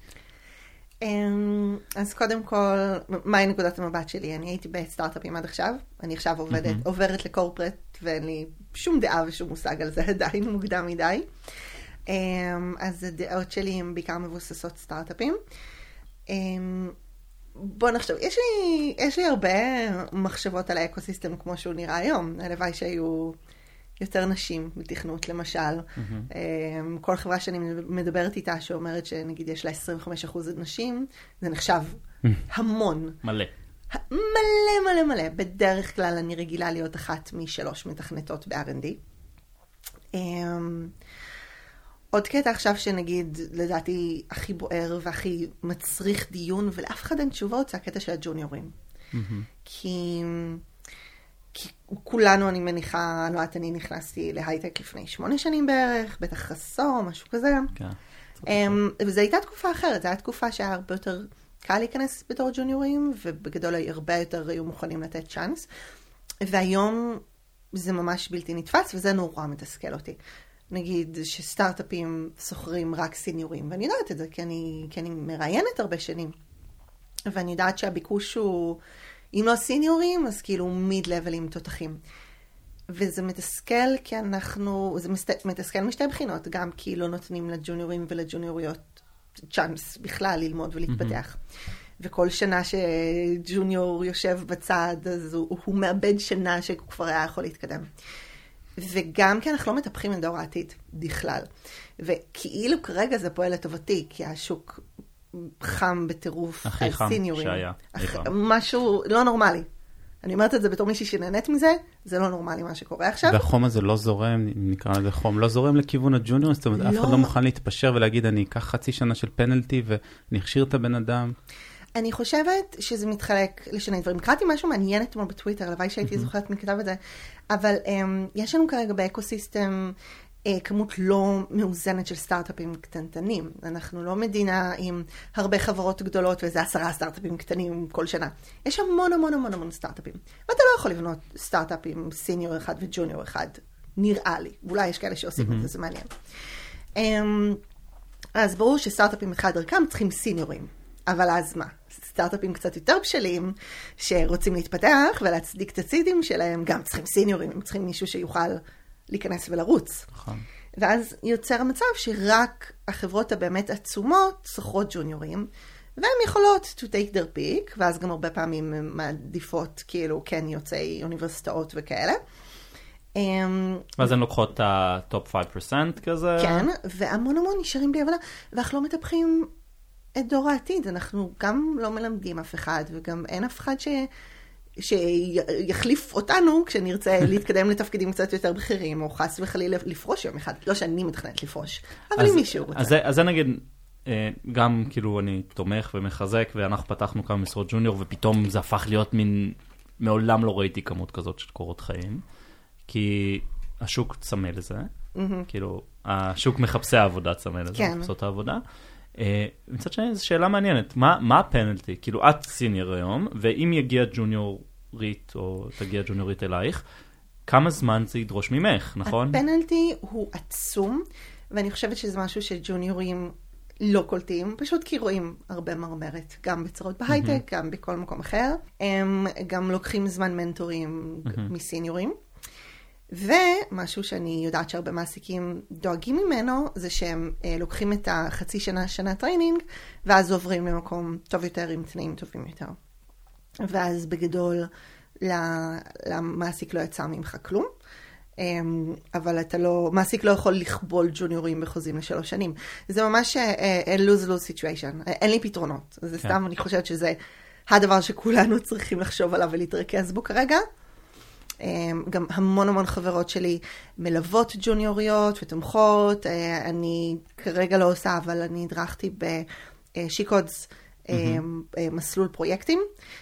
אמ, אז קודם כל, מהי נקודת המבט שלי? אני הייתי בסטארט-אפים עד עכשיו, אני עכשיו עובדת, עוברת לקורפרט, ואין לי שום דעה ושום מושג על זה [laughs] עדיין, מוקדם מדי. אמ, אז הדעות שלי הן בעיקר מבוססות סטארט-אפים. אמ, בוא נחשוב, יש לי, יש לי הרבה מחשבות על האקוסיסטם כמו שהוא נראה היום. הלוואי שהיו יותר נשים בתכנות, למשל. אמ, כל חברה שאני מדברת איתה שאומרת שנגיד יש לה 25% נשים, זה נחשב [laughs] המון. מלא. מלא מלא מלא. בדרך כלל אני רגילה להיות אחת משלוש מתכנתות ב-R&D. אמ, עוד קטע עכשיו שנגיד, לדעתי, הכי בוער והכי מצריך דיון, ולאף אחד אין תשובות, זה הקטע של הג'וניורים. כי, כי כולנו, אני מניחה, אני לא יודעת, אני נכנסתי להייטק לפני שמונה שנים בערך, בטח עשור, משהו כזה. כן. אמ, וזו הייתה תקופה אחרת, זו הייתה תקופה שהיה הרבה יותר קל להיכנס בתור ג'וניורים, ובגדול הרבה יותר היו מוכנים לתת צ'אנס. והיום זה ממש בלתי נתפס, וזה נורא מתסכל אותי. נגיד שסטארט-אפים שוכרים רק סיניורים, ואני יודעת את זה, כי אני, כי אני מראיינת הרבה שנים. ואני יודעת שהביקוש הוא, אם לא סיניורים, אז כאילו מיד לבלים תותחים. וזה מתסכל כי אנחנו, זה מסת, מתסכל משתי בחינות, גם כי לא נותנים לג'וניורים ולג'וניוריות צ'אנס בכלל ללמוד ולהתפתח. Mm-hmm. וכל שנה שג'וניור יושב בצד, אז הוא, הוא מאבד שנה שהוא כבר היה יכול להתקדם. וגם כי אנחנו לא מטפחים את דור העתיד בכלל. וכאילו כרגע זה פועל לטובתי, כי השוק חם בטירוף הכי חם סיניורים. שהיה. אח... משהו לא נורמלי. אני אומרת את זה בתור מישהי שנהנית מזה, זה לא נורמלי מה שקורה עכשיו. והחום הזה לא זורם, נקרא לזה חום, לא זורם לכיוון הג'וניור, זאת אומרת, לא. אף אחד לא מוכן להתפשר ולהגיד, אני אקח חצי שנה של פנלטי ואני אכשיר את הבן אדם. אני חושבת שזה מתחלק לשני דברים. קראתי משהו מעניין אתמול בטוויטר, הלוואי שהייתי. זוכרת מי כתב את זה, אבל um, יש לנו כרגע באקוסיסטם כמות לא מאוזנת של סטארט-אפים קטנטנים. אנחנו לא מדינה עם הרבה חברות גדולות ואיזה עשרה סטארט-אפים קטנים כל שנה. יש המון המון המון המון סטארט-אפים. ואתה לא יכול לבנות סטארט-אפ עם סיניור אחד וג'וניור אחד, נראה לי. אולי יש כאלה שעושים mm-hmm. את זה, זה מעניין. Um, אז ברור שסטארט-אפים אחד דרכם צריכים סיניורים. אבל אז מה? סטארט-אפים קצת יותר בשלים, שרוצים להתפתח ולהצדיק את הסידים שלהם, גם צריכים סיניורים, הם צריכים מישהו שיוכל להיכנס ולרוץ. נכון. ואז יוצר מצב שרק החברות הבאמת עצומות שוכרות ג'וניורים, והן יכולות to take their pick, ואז גם הרבה פעמים הן מעדיפות כאילו כן יוצאי אוניברסיטאות וכאלה. אמ, ואז הן לוקחות את ה-top 5% כזה. כן, והמון המון נשארים בלי עבודה, ואנחנו לא מטפחים את דור העתיד. אנחנו גם לא מלמדים אף אחד, וגם אין אף אחד ש... שיחליף אותנו כשנרצה להתקדם לתפקידים קצת יותר בכירים, או חס וחלילה לפרוש יום אחד. לא שאני מתכננת לפרוש, אבל אז, אם מישהו רוצה. אז, אז זה נגיד, אה, גם כאילו אני תומך ומחזק, ואנחנו פתחנו כמה משרות ג'וניור, ופתאום זה הפך להיות מין, מעולם לא ראיתי כמות כזאת של קורות חיים, כי השוק צמא לזה, mm-hmm. כאילו, השוק מחפשי העבודה צמא לזה, כן. מחפשות העבודה. אה, מצד שני, זו שאלה מעניינת, מה, מה הפנלטי? כאילו, את סיניור היום, ואם יגיע ג'וניורית, או תגיע ג'וניורית אלייך, כמה זמן זה ידרוש ממך, נכון? הפנלטי הוא עצום, ואני חושבת שזה משהו שג'וניורים לא קולטים, פשוט כי רואים הרבה מרמרת, גם בצרות בהייטק, mm-hmm. גם בכל מקום אחר. הם גם לוקחים זמן מנטורים mm-hmm. מסיניורים. ומשהו שאני יודעת שהרבה מעסיקים דואגים ממנו, זה שהם אה, לוקחים את החצי שנה, שנה training, ואז עוברים למקום טוב יותר עם תנאים טובים יותר. ואז בגדול למעסיק לא יצא ממך כלום. אמ, אבל אתה לא, מעסיק לא יכול לכבול ג'וניורים בחוזים לשלוש שנים. זה ממש אה, אה, lose-lose situation, אין לי פתרונות. זה כן. סתם, אני חושבת שזה הדבר שכולנו צריכים לחשוב עליו ולהתרכז בו כרגע. אמ, גם המון המון חברות שלי מלוות ג'וניוריות ותומכות. אה, אני כרגע לא עושה, אבל אני הדרכתי בשיקודס. Mm-hmm. מסלול פרויקטים,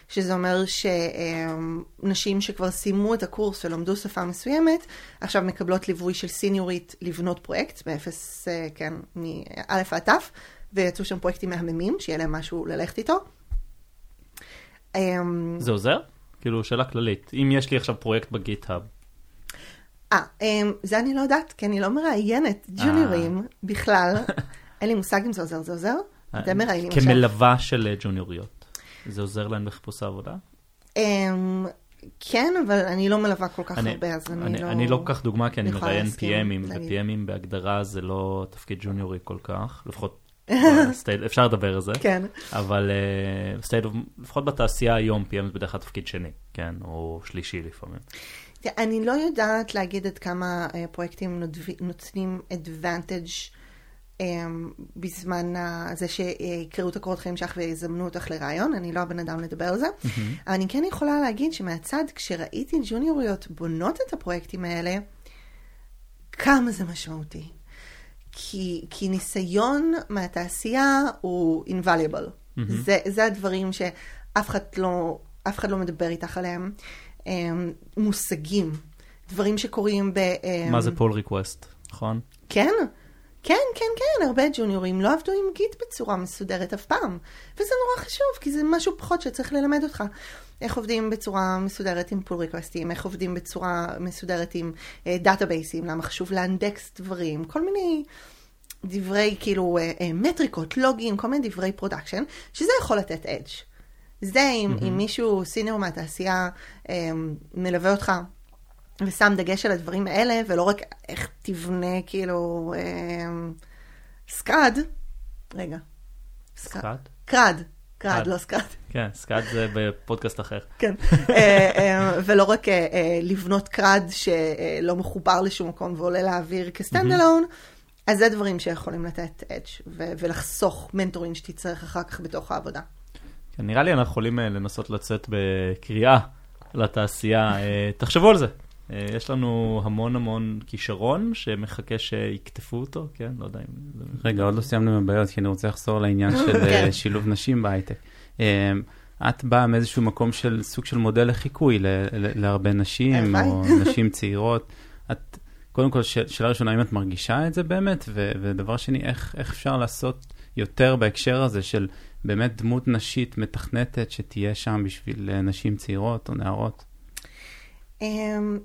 שזה אומר שנשים שכבר סיימו את הקורס ולמדו שפה מסוימת, עכשיו מקבלות ליווי של סיניורית לבנות פרויקט, באפס, כן, מא' עד ת', ויצאו שם פרויקטים מהממים, שיהיה להם משהו ללכת איתו. זה עוזר? כאילו, שאלה כללית. אם יש לי עכשיו פרויקט בגיט-האב. אה, אמ, זה אני לא יודעת, כי אני לא מראיינת ג'וניורים אה. בכלל. [laughs] אין לי מושג אם זה עוזר, זה עוזר? אה, אתם מראיינים עכשיו. כמלווה של אה, ג'וניוריות. זה עוזר להן בחיפוש העבודה? אמ, כן, אבל אני לא מלווה כל כך הרבה, אז אני לא... אני לא כל כך דוגמה, כי אני מראיין PMים, ו-PMים בהגדרה זה לא תפקיד ג'וניורי כל כך, לפחות [laughs] אפשר לדבר על זה, כן. אבל state of, לפחות בתעשייה היום PM זה בדרך כלל תפקיד שני, כן, או שלישי לפעמים. אני לא יודעת להגיד עד כמה uh, פרויקטים נותנים advantage um, בזמן זה שיקראו את הקורות חיים שלך ויזמנו אותך לרעיון, אני לא הבן אדם לדבר על זה, mm-hmm. אבל אני כן יכולה להגיד שמהצד, כשראיתי ג'וניוריות בונות את הפרויקטים האלה, כמה זה משמעותי. כי, כי ניסיון מהתעשייה הוא invaluable. ממ-הממ. זה, זה הדברים שאף אחד לא, אף אחד לא מדבר איתך עליהם. אמ, מושגים, דברים שקורים ב... מה זה pull request, נכון? כן, כן, כן, כן, הרבה ג'וניורים לא עבדו עם Git בצורה מסודרת אף פעם. וזה נורא חשוב, כי זה משהו פחות שצריך ללמד אותך. איך עובדים בצורה מסודרת עם pull request ים, איך עובדים בצורה מסודרת עם database ים, אה, למה חשוב לאנדקס דברים, כל מיני דברי כאילו אה, אה, מטריקות, לוגים, כל מיני דברי production, שזה יכול לתת edge. זה אם, ממ-הממ. אם מישהו, senior מהתעשייה, מלווה אותך ושם דגש על הדברים האלה, ולא רק איך תבנה כאילו אה, סקאד, רגע. סקאד? CRUD, CRUD, לא סקאד. כן, סקאד זה בפודקאסט אחר. כן, אה, אה, ולא רק אה, לבנות קראד שלא מחובר לשום מקום ועולה לאוויר כסטנד אלון, אז זה דברים שיכולים לתת אדג' ולחסוך מנטורים שתצטרך אחר כך בתוך העבודה. כן, נראה לי אנחנו יכולים לנסות לצאת בקריאה לתעשייה, תחשבו על זה. יש לנו המון המון כישרון שמחכה שיקטפו אותו, כן? לא יודע אם... רגע, עוד לא סיימנו עם הבעיות, כי אני רוצה לחזור לעניין [laughs] של כן. שילוב נשים בהייטק. את באה מאיזשהו מקום של סוג של מודל לחיקוי להרבה נשים, או [laughs] נשים צעירות. את, קודם כל, שאלה ראשונה, האם את מרגישה את זה באמת? ודבר שני, איך, איך אפשר לעשות יותר בהקשר הזה של באמת דמות נשית מתכנתת שתהיה שם בשביל נשים צעירות או נערות? אמ,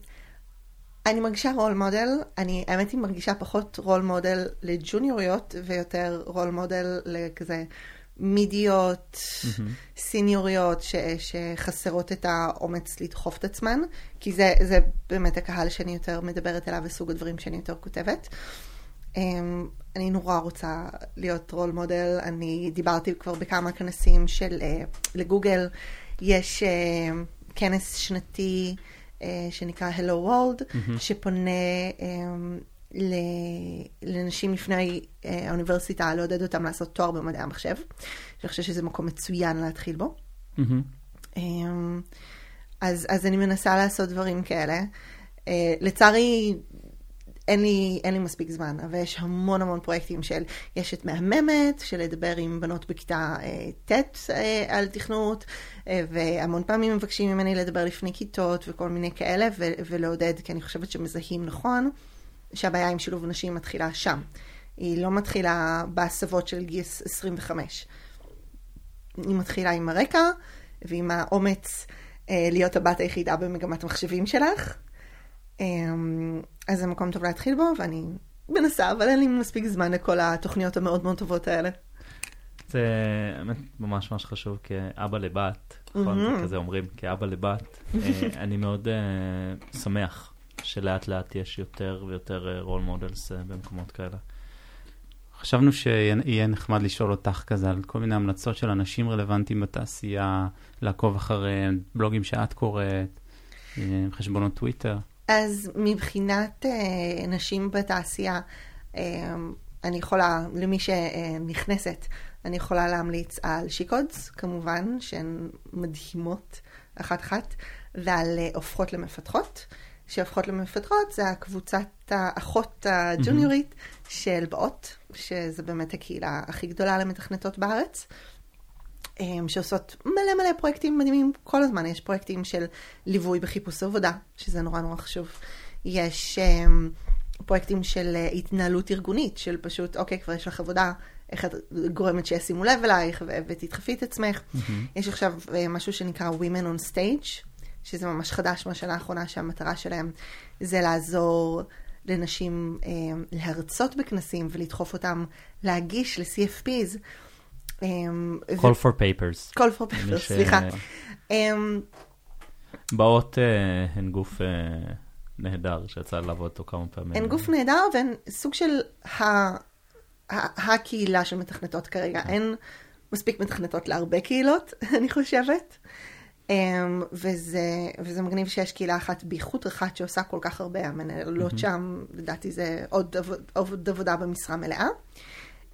אני מרגישה רול מודל, אני האמת היא מרגישה פחות רול מודל לג'וניוריות ויותר רול מודל לכזה מידיות, mm-hmm. סיניוריות ש, שחסרות את האומץ לדחוף את עצמן, כי זה, זה באמת הקהל שאני יותר מדברת אליו וסוג הדברים שאני יותר כותבת. Um, אני נורא רוצה להיות רול מודל, אני דיברתי כבר בכמה כנסים של, uh, לגוגל, יש uh, כנס שנתי שנקרא Hello World, mm-hmm. שפונה um, לנשים לפני אה, האוניברסיטה, לעודד אותם לעשות תואר במדעי המחשב. אני חושבת שזה מקום מצוין להתחיל בו. אמ, אז, אז אני מנסה לעשות דברים כאלה. אה, לצערי, אין לי, אין לי מספיק זמן, אבל יש המון המון פרויקטים של, יש את מהממת, של לדבר עם בנות בכיתה אה, ט' אה, על תכנות, אה, והמון פעמים מבקשים ממני לדבר לפני כיתות וכל מיני כאלה, ו- ולעודד, כי אני חושבת שמזהים נכון. שהבעיה עם שילוב נשים מתחילה שם. היא לא מתחילה בהסבות של גיס 25. היא מתחילה עם הרקע ועם האומץ אה, להיות הבת היחידה במגמת המחשבים שלך. אה, אז זה מקום טוב להתחיל בו, ואני מנסה, אבל אין לי מספיק זמן לכל התוכניות המאוד מאוד טובות האלה. זה באמת ממש ממש חשוב כאבא לבת, נכון? כזה אומרים, כאבא לבת. [laughs] אה, אני מאוד uh, שמח שלאט לאט יש יותר ויותר רול uh, models אה, במקומות כאלה. חשבנו שיהיה נחמד לשאול אותך כזה על כל מיני המלצות של אנשים רלוונטיים בתעשייה, לעקוב אחריהם, בלוגים שאת קוראת, אה, חשבונות טוויטר. אז מבחינת אה, נשים בתעשייה, אה, אני יכולה, למי שנכנסת, אני יכולה להמליץ על She Codes, כמובן, שהן מדהימות אחת-אחת, ועל uh, הופכות למפתחות. שהופכות למפתחות, זה הקבוצת האחות הג'וניורית mm-hmm. של באות, שזה באמת הקהילה הכי גדולה למתכנתות בארץ, שעושות מלא מלא פרויקטים מדהימים כל הזמן. יש פרויקטים של ליווי בחיפוש עבודה, שזה נורא נורא חשוב. יש אמ, פרויקטים של אה, התנהלות ארגונית, של פשוט, אוקיי, כבר יש לך עבודה, איך את גורמת שישימו לב אלייך ותדחפי את עצמך. Mm-hmm. יש עכשיו אה, משהו שנקרא Women on Stage, שזה ממש חדש מהשנה האחרונה, שהמטרה שלהם זה לעזור לנשים אה, להרצות בכנסים ולדחוף אותם להגיש ל-CFPs. אה, call ו- for papers. call for papers, ש... סליחה. אה, באות אה, הן גוף אה, נהדר שיצא לעבוד אותו כמה פעמים. הן גוף נהדר והן סוג של ה... ה... הקהילה של מתכנתות כרגע. אין מספיק מתכנתות להרבה קהילות, [laughs] אני חושבת. Um, וזה, וזה מגניב שיש קהילה אחת, בייחוד אחת שעושה כל כך הרבה, המנהלות mm-hmm. שם, לדעתי זה עוד, עבוד, עוד עבודה במשרה מלאה.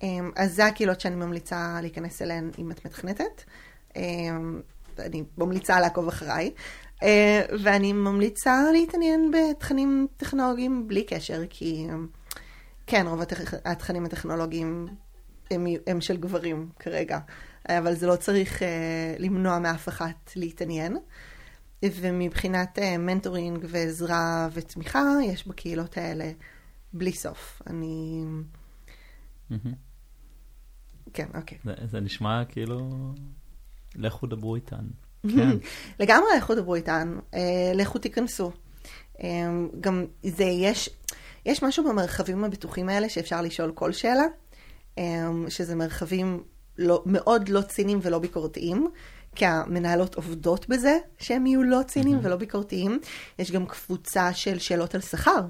Um, אז זה הקהילות שאני ממליצה להיכנס אליהן אם את מתכנתת. Um, אני ממליצה לעקוב אחריי. Uh, ואני ממליצה להתעניין בתכנים טכנולוגיים בלי קשר, כי כן, רוב התכנים הטכנולוגיים הם, הם של גברים כרגע. אבל זה לא צריך uh, למנוע מאף אחת להתעניין. ומבחינת uh, מנטורינג ועזרה ותמיכה, יש בקהילות האלה בלי סוף. אני... Mm-hmm. כן, אוקיי. זה, זה נשמע כאילו, לכו דברו איתן. כן. [laughs] לגמרי לכו דברו איתן, uh, לכו תיכנסו. Um, גם זה, יש, יש משהו במרחבים הבטוחים האלה שאפשר לשאול כל שאלה, um, שזה מרחבים לא, מאוד לא ציניים ולא ביקורתיים, כי המנהלות עובדות בזה שהם יהיו לא ציניים ולא ביקורתיים. יש גם קבוצה של שאלות על שכר,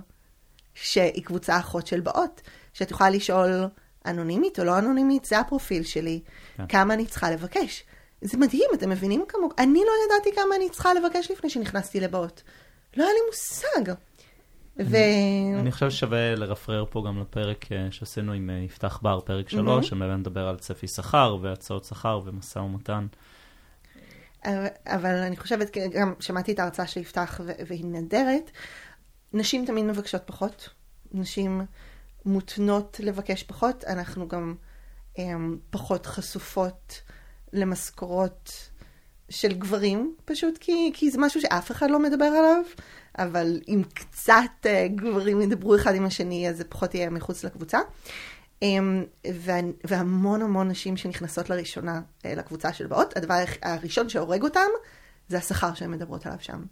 שהיא קבוצה אחות של באות, שאת יכולה לשאול אנונימית או לא אנונימית, זה הפרופיל שלי, כן. כמה אני צריכה לבקש. זה מדהים, אתם מבינים כמוך? אני לא ידעתי כמה אני צריכה לבקש לפני שנכנסתי לבאות. לא היה לי מושג. ו... אני חושב ששווה לרפרר פה גם לפרק אה, שעשינו עם אה, יפתח בר, פרק שלוש, שבאמת מדבר על צפי שכר והצעות שכר ומשא ומתן. אבל- אני חושבת, גם שמעתי את ההרצאה של יפתח והיא נהדרת, נשים תמיד מבקשות פחות, נשים מותנות לבקש פחות, אנחנו גם um, פחות חשופות למשכורות של גברים, פשוט כי, כי זה משהו שאף אחד לא מדבר עליו, אבל אם קצת uh, גברים ידברו אחד עם השני, אז זה פחות יהיה מחוץ לקבוצה. וה, והמון המון נשים שנכנסות לראשונה uh, לקבוצה של באות, הדבר הראשון שהורג אותם זה השכר שהן מדברות עליו שם.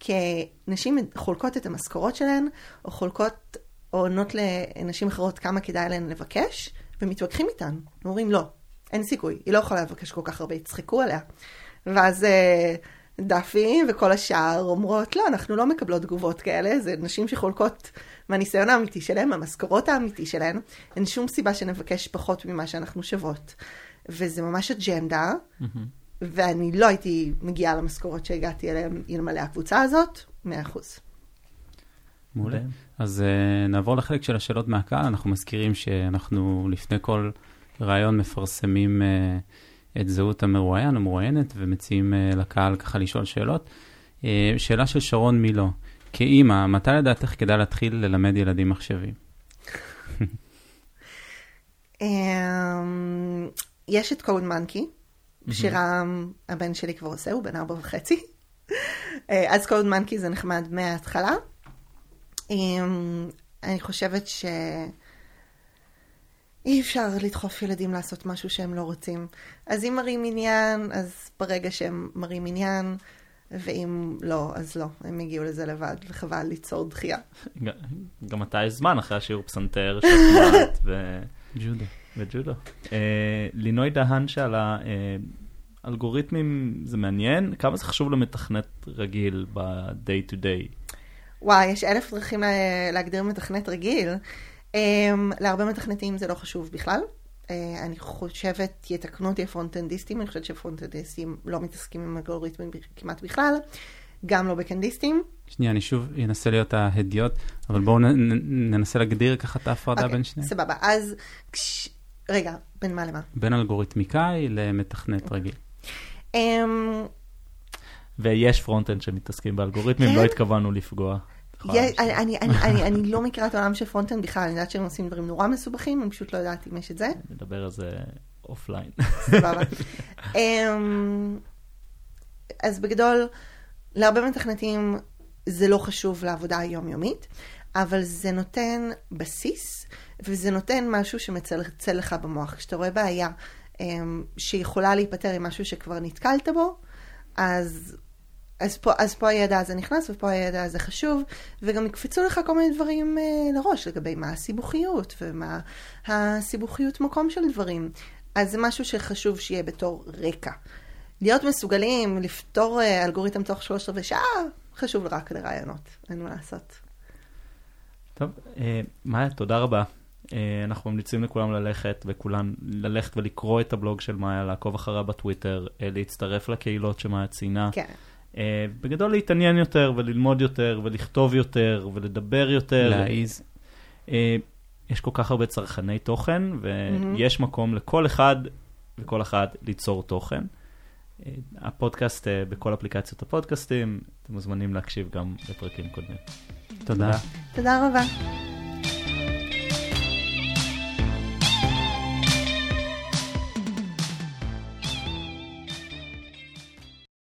כי נשים חולקות את המשכורות שלהן, או חולקות, או עונות לנשים אחרות כמה כדאי להן לבקש, ומתווכחים איתן. אומרים לא, אין סיכוי, היא לא יכולה לבקש כל כך הרבה, יצחקו עליה. ואז אה, דפי וכל השאר אומרות, לא, אנחנו לא מקבלות תגובות כאלה, זה נשים שחולקות מהניסיון האמיתי שלהן, מהמשכורות האמיתי שלהן, אין שום סיבה שנבקש פחות ממה שאנחנו שוות. וזה ממש אג'נדה, ואני לא הייתי מגיעה למשכורות שהגעתי אליהן אלמלא הקבוצה הזאת, 100%. מעולה. אז uh, נעבור לחלק של השאלות מהקהל. אנחנו מזכירים שאנחנו לפני כל ראיון מפרסמים uh, את זהות המרואיין, המרואיינת, ומציעים uh, לקהל ככה לשאול שאלות. Uh, שאלה של שרון מילו, כאימא, מתי לדעתך כדאי להתחיל ללמד ילדים מחשבים? [laughs] אמ, יש את קוד מנקי, שרם, הבן שלי כבר עושה, הוא בן ארבע וחצי. [laughs] אז קוד מנקי זה נחמד מההתחלה. אמ, אני חושבת ש... אי אפשר לדחוף ילדים לעשות משהו שהם לא רוצים. אז אם מראים עניין, אז ברגע שהם מראים עניין, ואם לא, אז לא, הם יגיעו לזה לבד, וחבל ליצור דחייה. גם אתה יש זמן אחרי השיעור פסנתר, שחמט ו- ג'ודו. וג'ודו. אה, לינוי דהן שאלה, אה, אלגוריתמים זה מעניין, כמה זה חשוב למתכנת רגיל ב-day to day? וואי, יש אלף דרכים לה- להגדיר מתכנת רגיל. Um, להרבה מתכנתים זה לא חשוב בכלל. Uh, אני חושבת, יתקנו אותי הפרונטנדיסטים, אני חושבת שפרונטנדיסטים לא מתעסקים עם אלגוריתמים כמעט בכלל, גם לא בקנדיסטים. שנייה, אני שוב אנסה להיות ההדיוט, אבל בואו ננסה להגדיר ככה את ההפרדה אוקיי, בין שניהם. סבבה, אז כש... רגע, בין מה למה? בין אלגוריתמיקאי למתכנת רגיל. אמ, ויש front-end שמתעסקים באלגוריתמים, כן? לא התכוונו לפגוע. אני, לא מכירה את העולם של frontend בכלל, אני יודעת שהם עושים דברים נורא מסובכים, אני פשוט לא יודעת אם יש את זה. נדבר על זה offline. סבבה. [laughs] אמ, אז בגדול, להרבה מתכנתים זה לא חשוב לעבודה היומיומית, אבל זה נותן בסיס, וזה נותן משהו שמצלצל לך במוח. כשאתה רואה בעיה אמ, שיכולה להיפתר עם משהו שכבר נתקלת בו, אז... אז פה, אז פה הידע הזה נכנס ופה הידע הזה חשוב, וגם יקפצו לך כל מיני דברים אה, לראש לגבי מה הסיבוכיות ומה הסיבוכיות מקום של דברים. אז זה משהו שחשוב שיהיה בתור רקע. להיות מסוגלים לפתור אה, אלגוריתם תוך שלושת רבעי שעה, חשוב רק לרעיונות, אין מה לעשות. טוב, אה, מאיה, תודה רבה. אה, אנחנו ממליצים לכולם ללכת, וכולן ללכת ולקרוא את הבלוג של מאיה, לעקוב אחריה בטוויטר, אה, להצטרף לקהילות שמאיה ציינה. כן. אה, בגדול להתעניין יותר, וללמוד יותר, ולכתוב יותר, ולדבר יותר. להעיז. אה, יש כל כך הרבה צרכני תוכן, ויש מקום לכל אחד וכל אחת ליצור תוכן. אה, הפודקאסט אה, בכל אפליקציות הפודקאסטים, אתם מוזמנים להקשיב גם לפרקים קודמים. תודה. תודה רבה.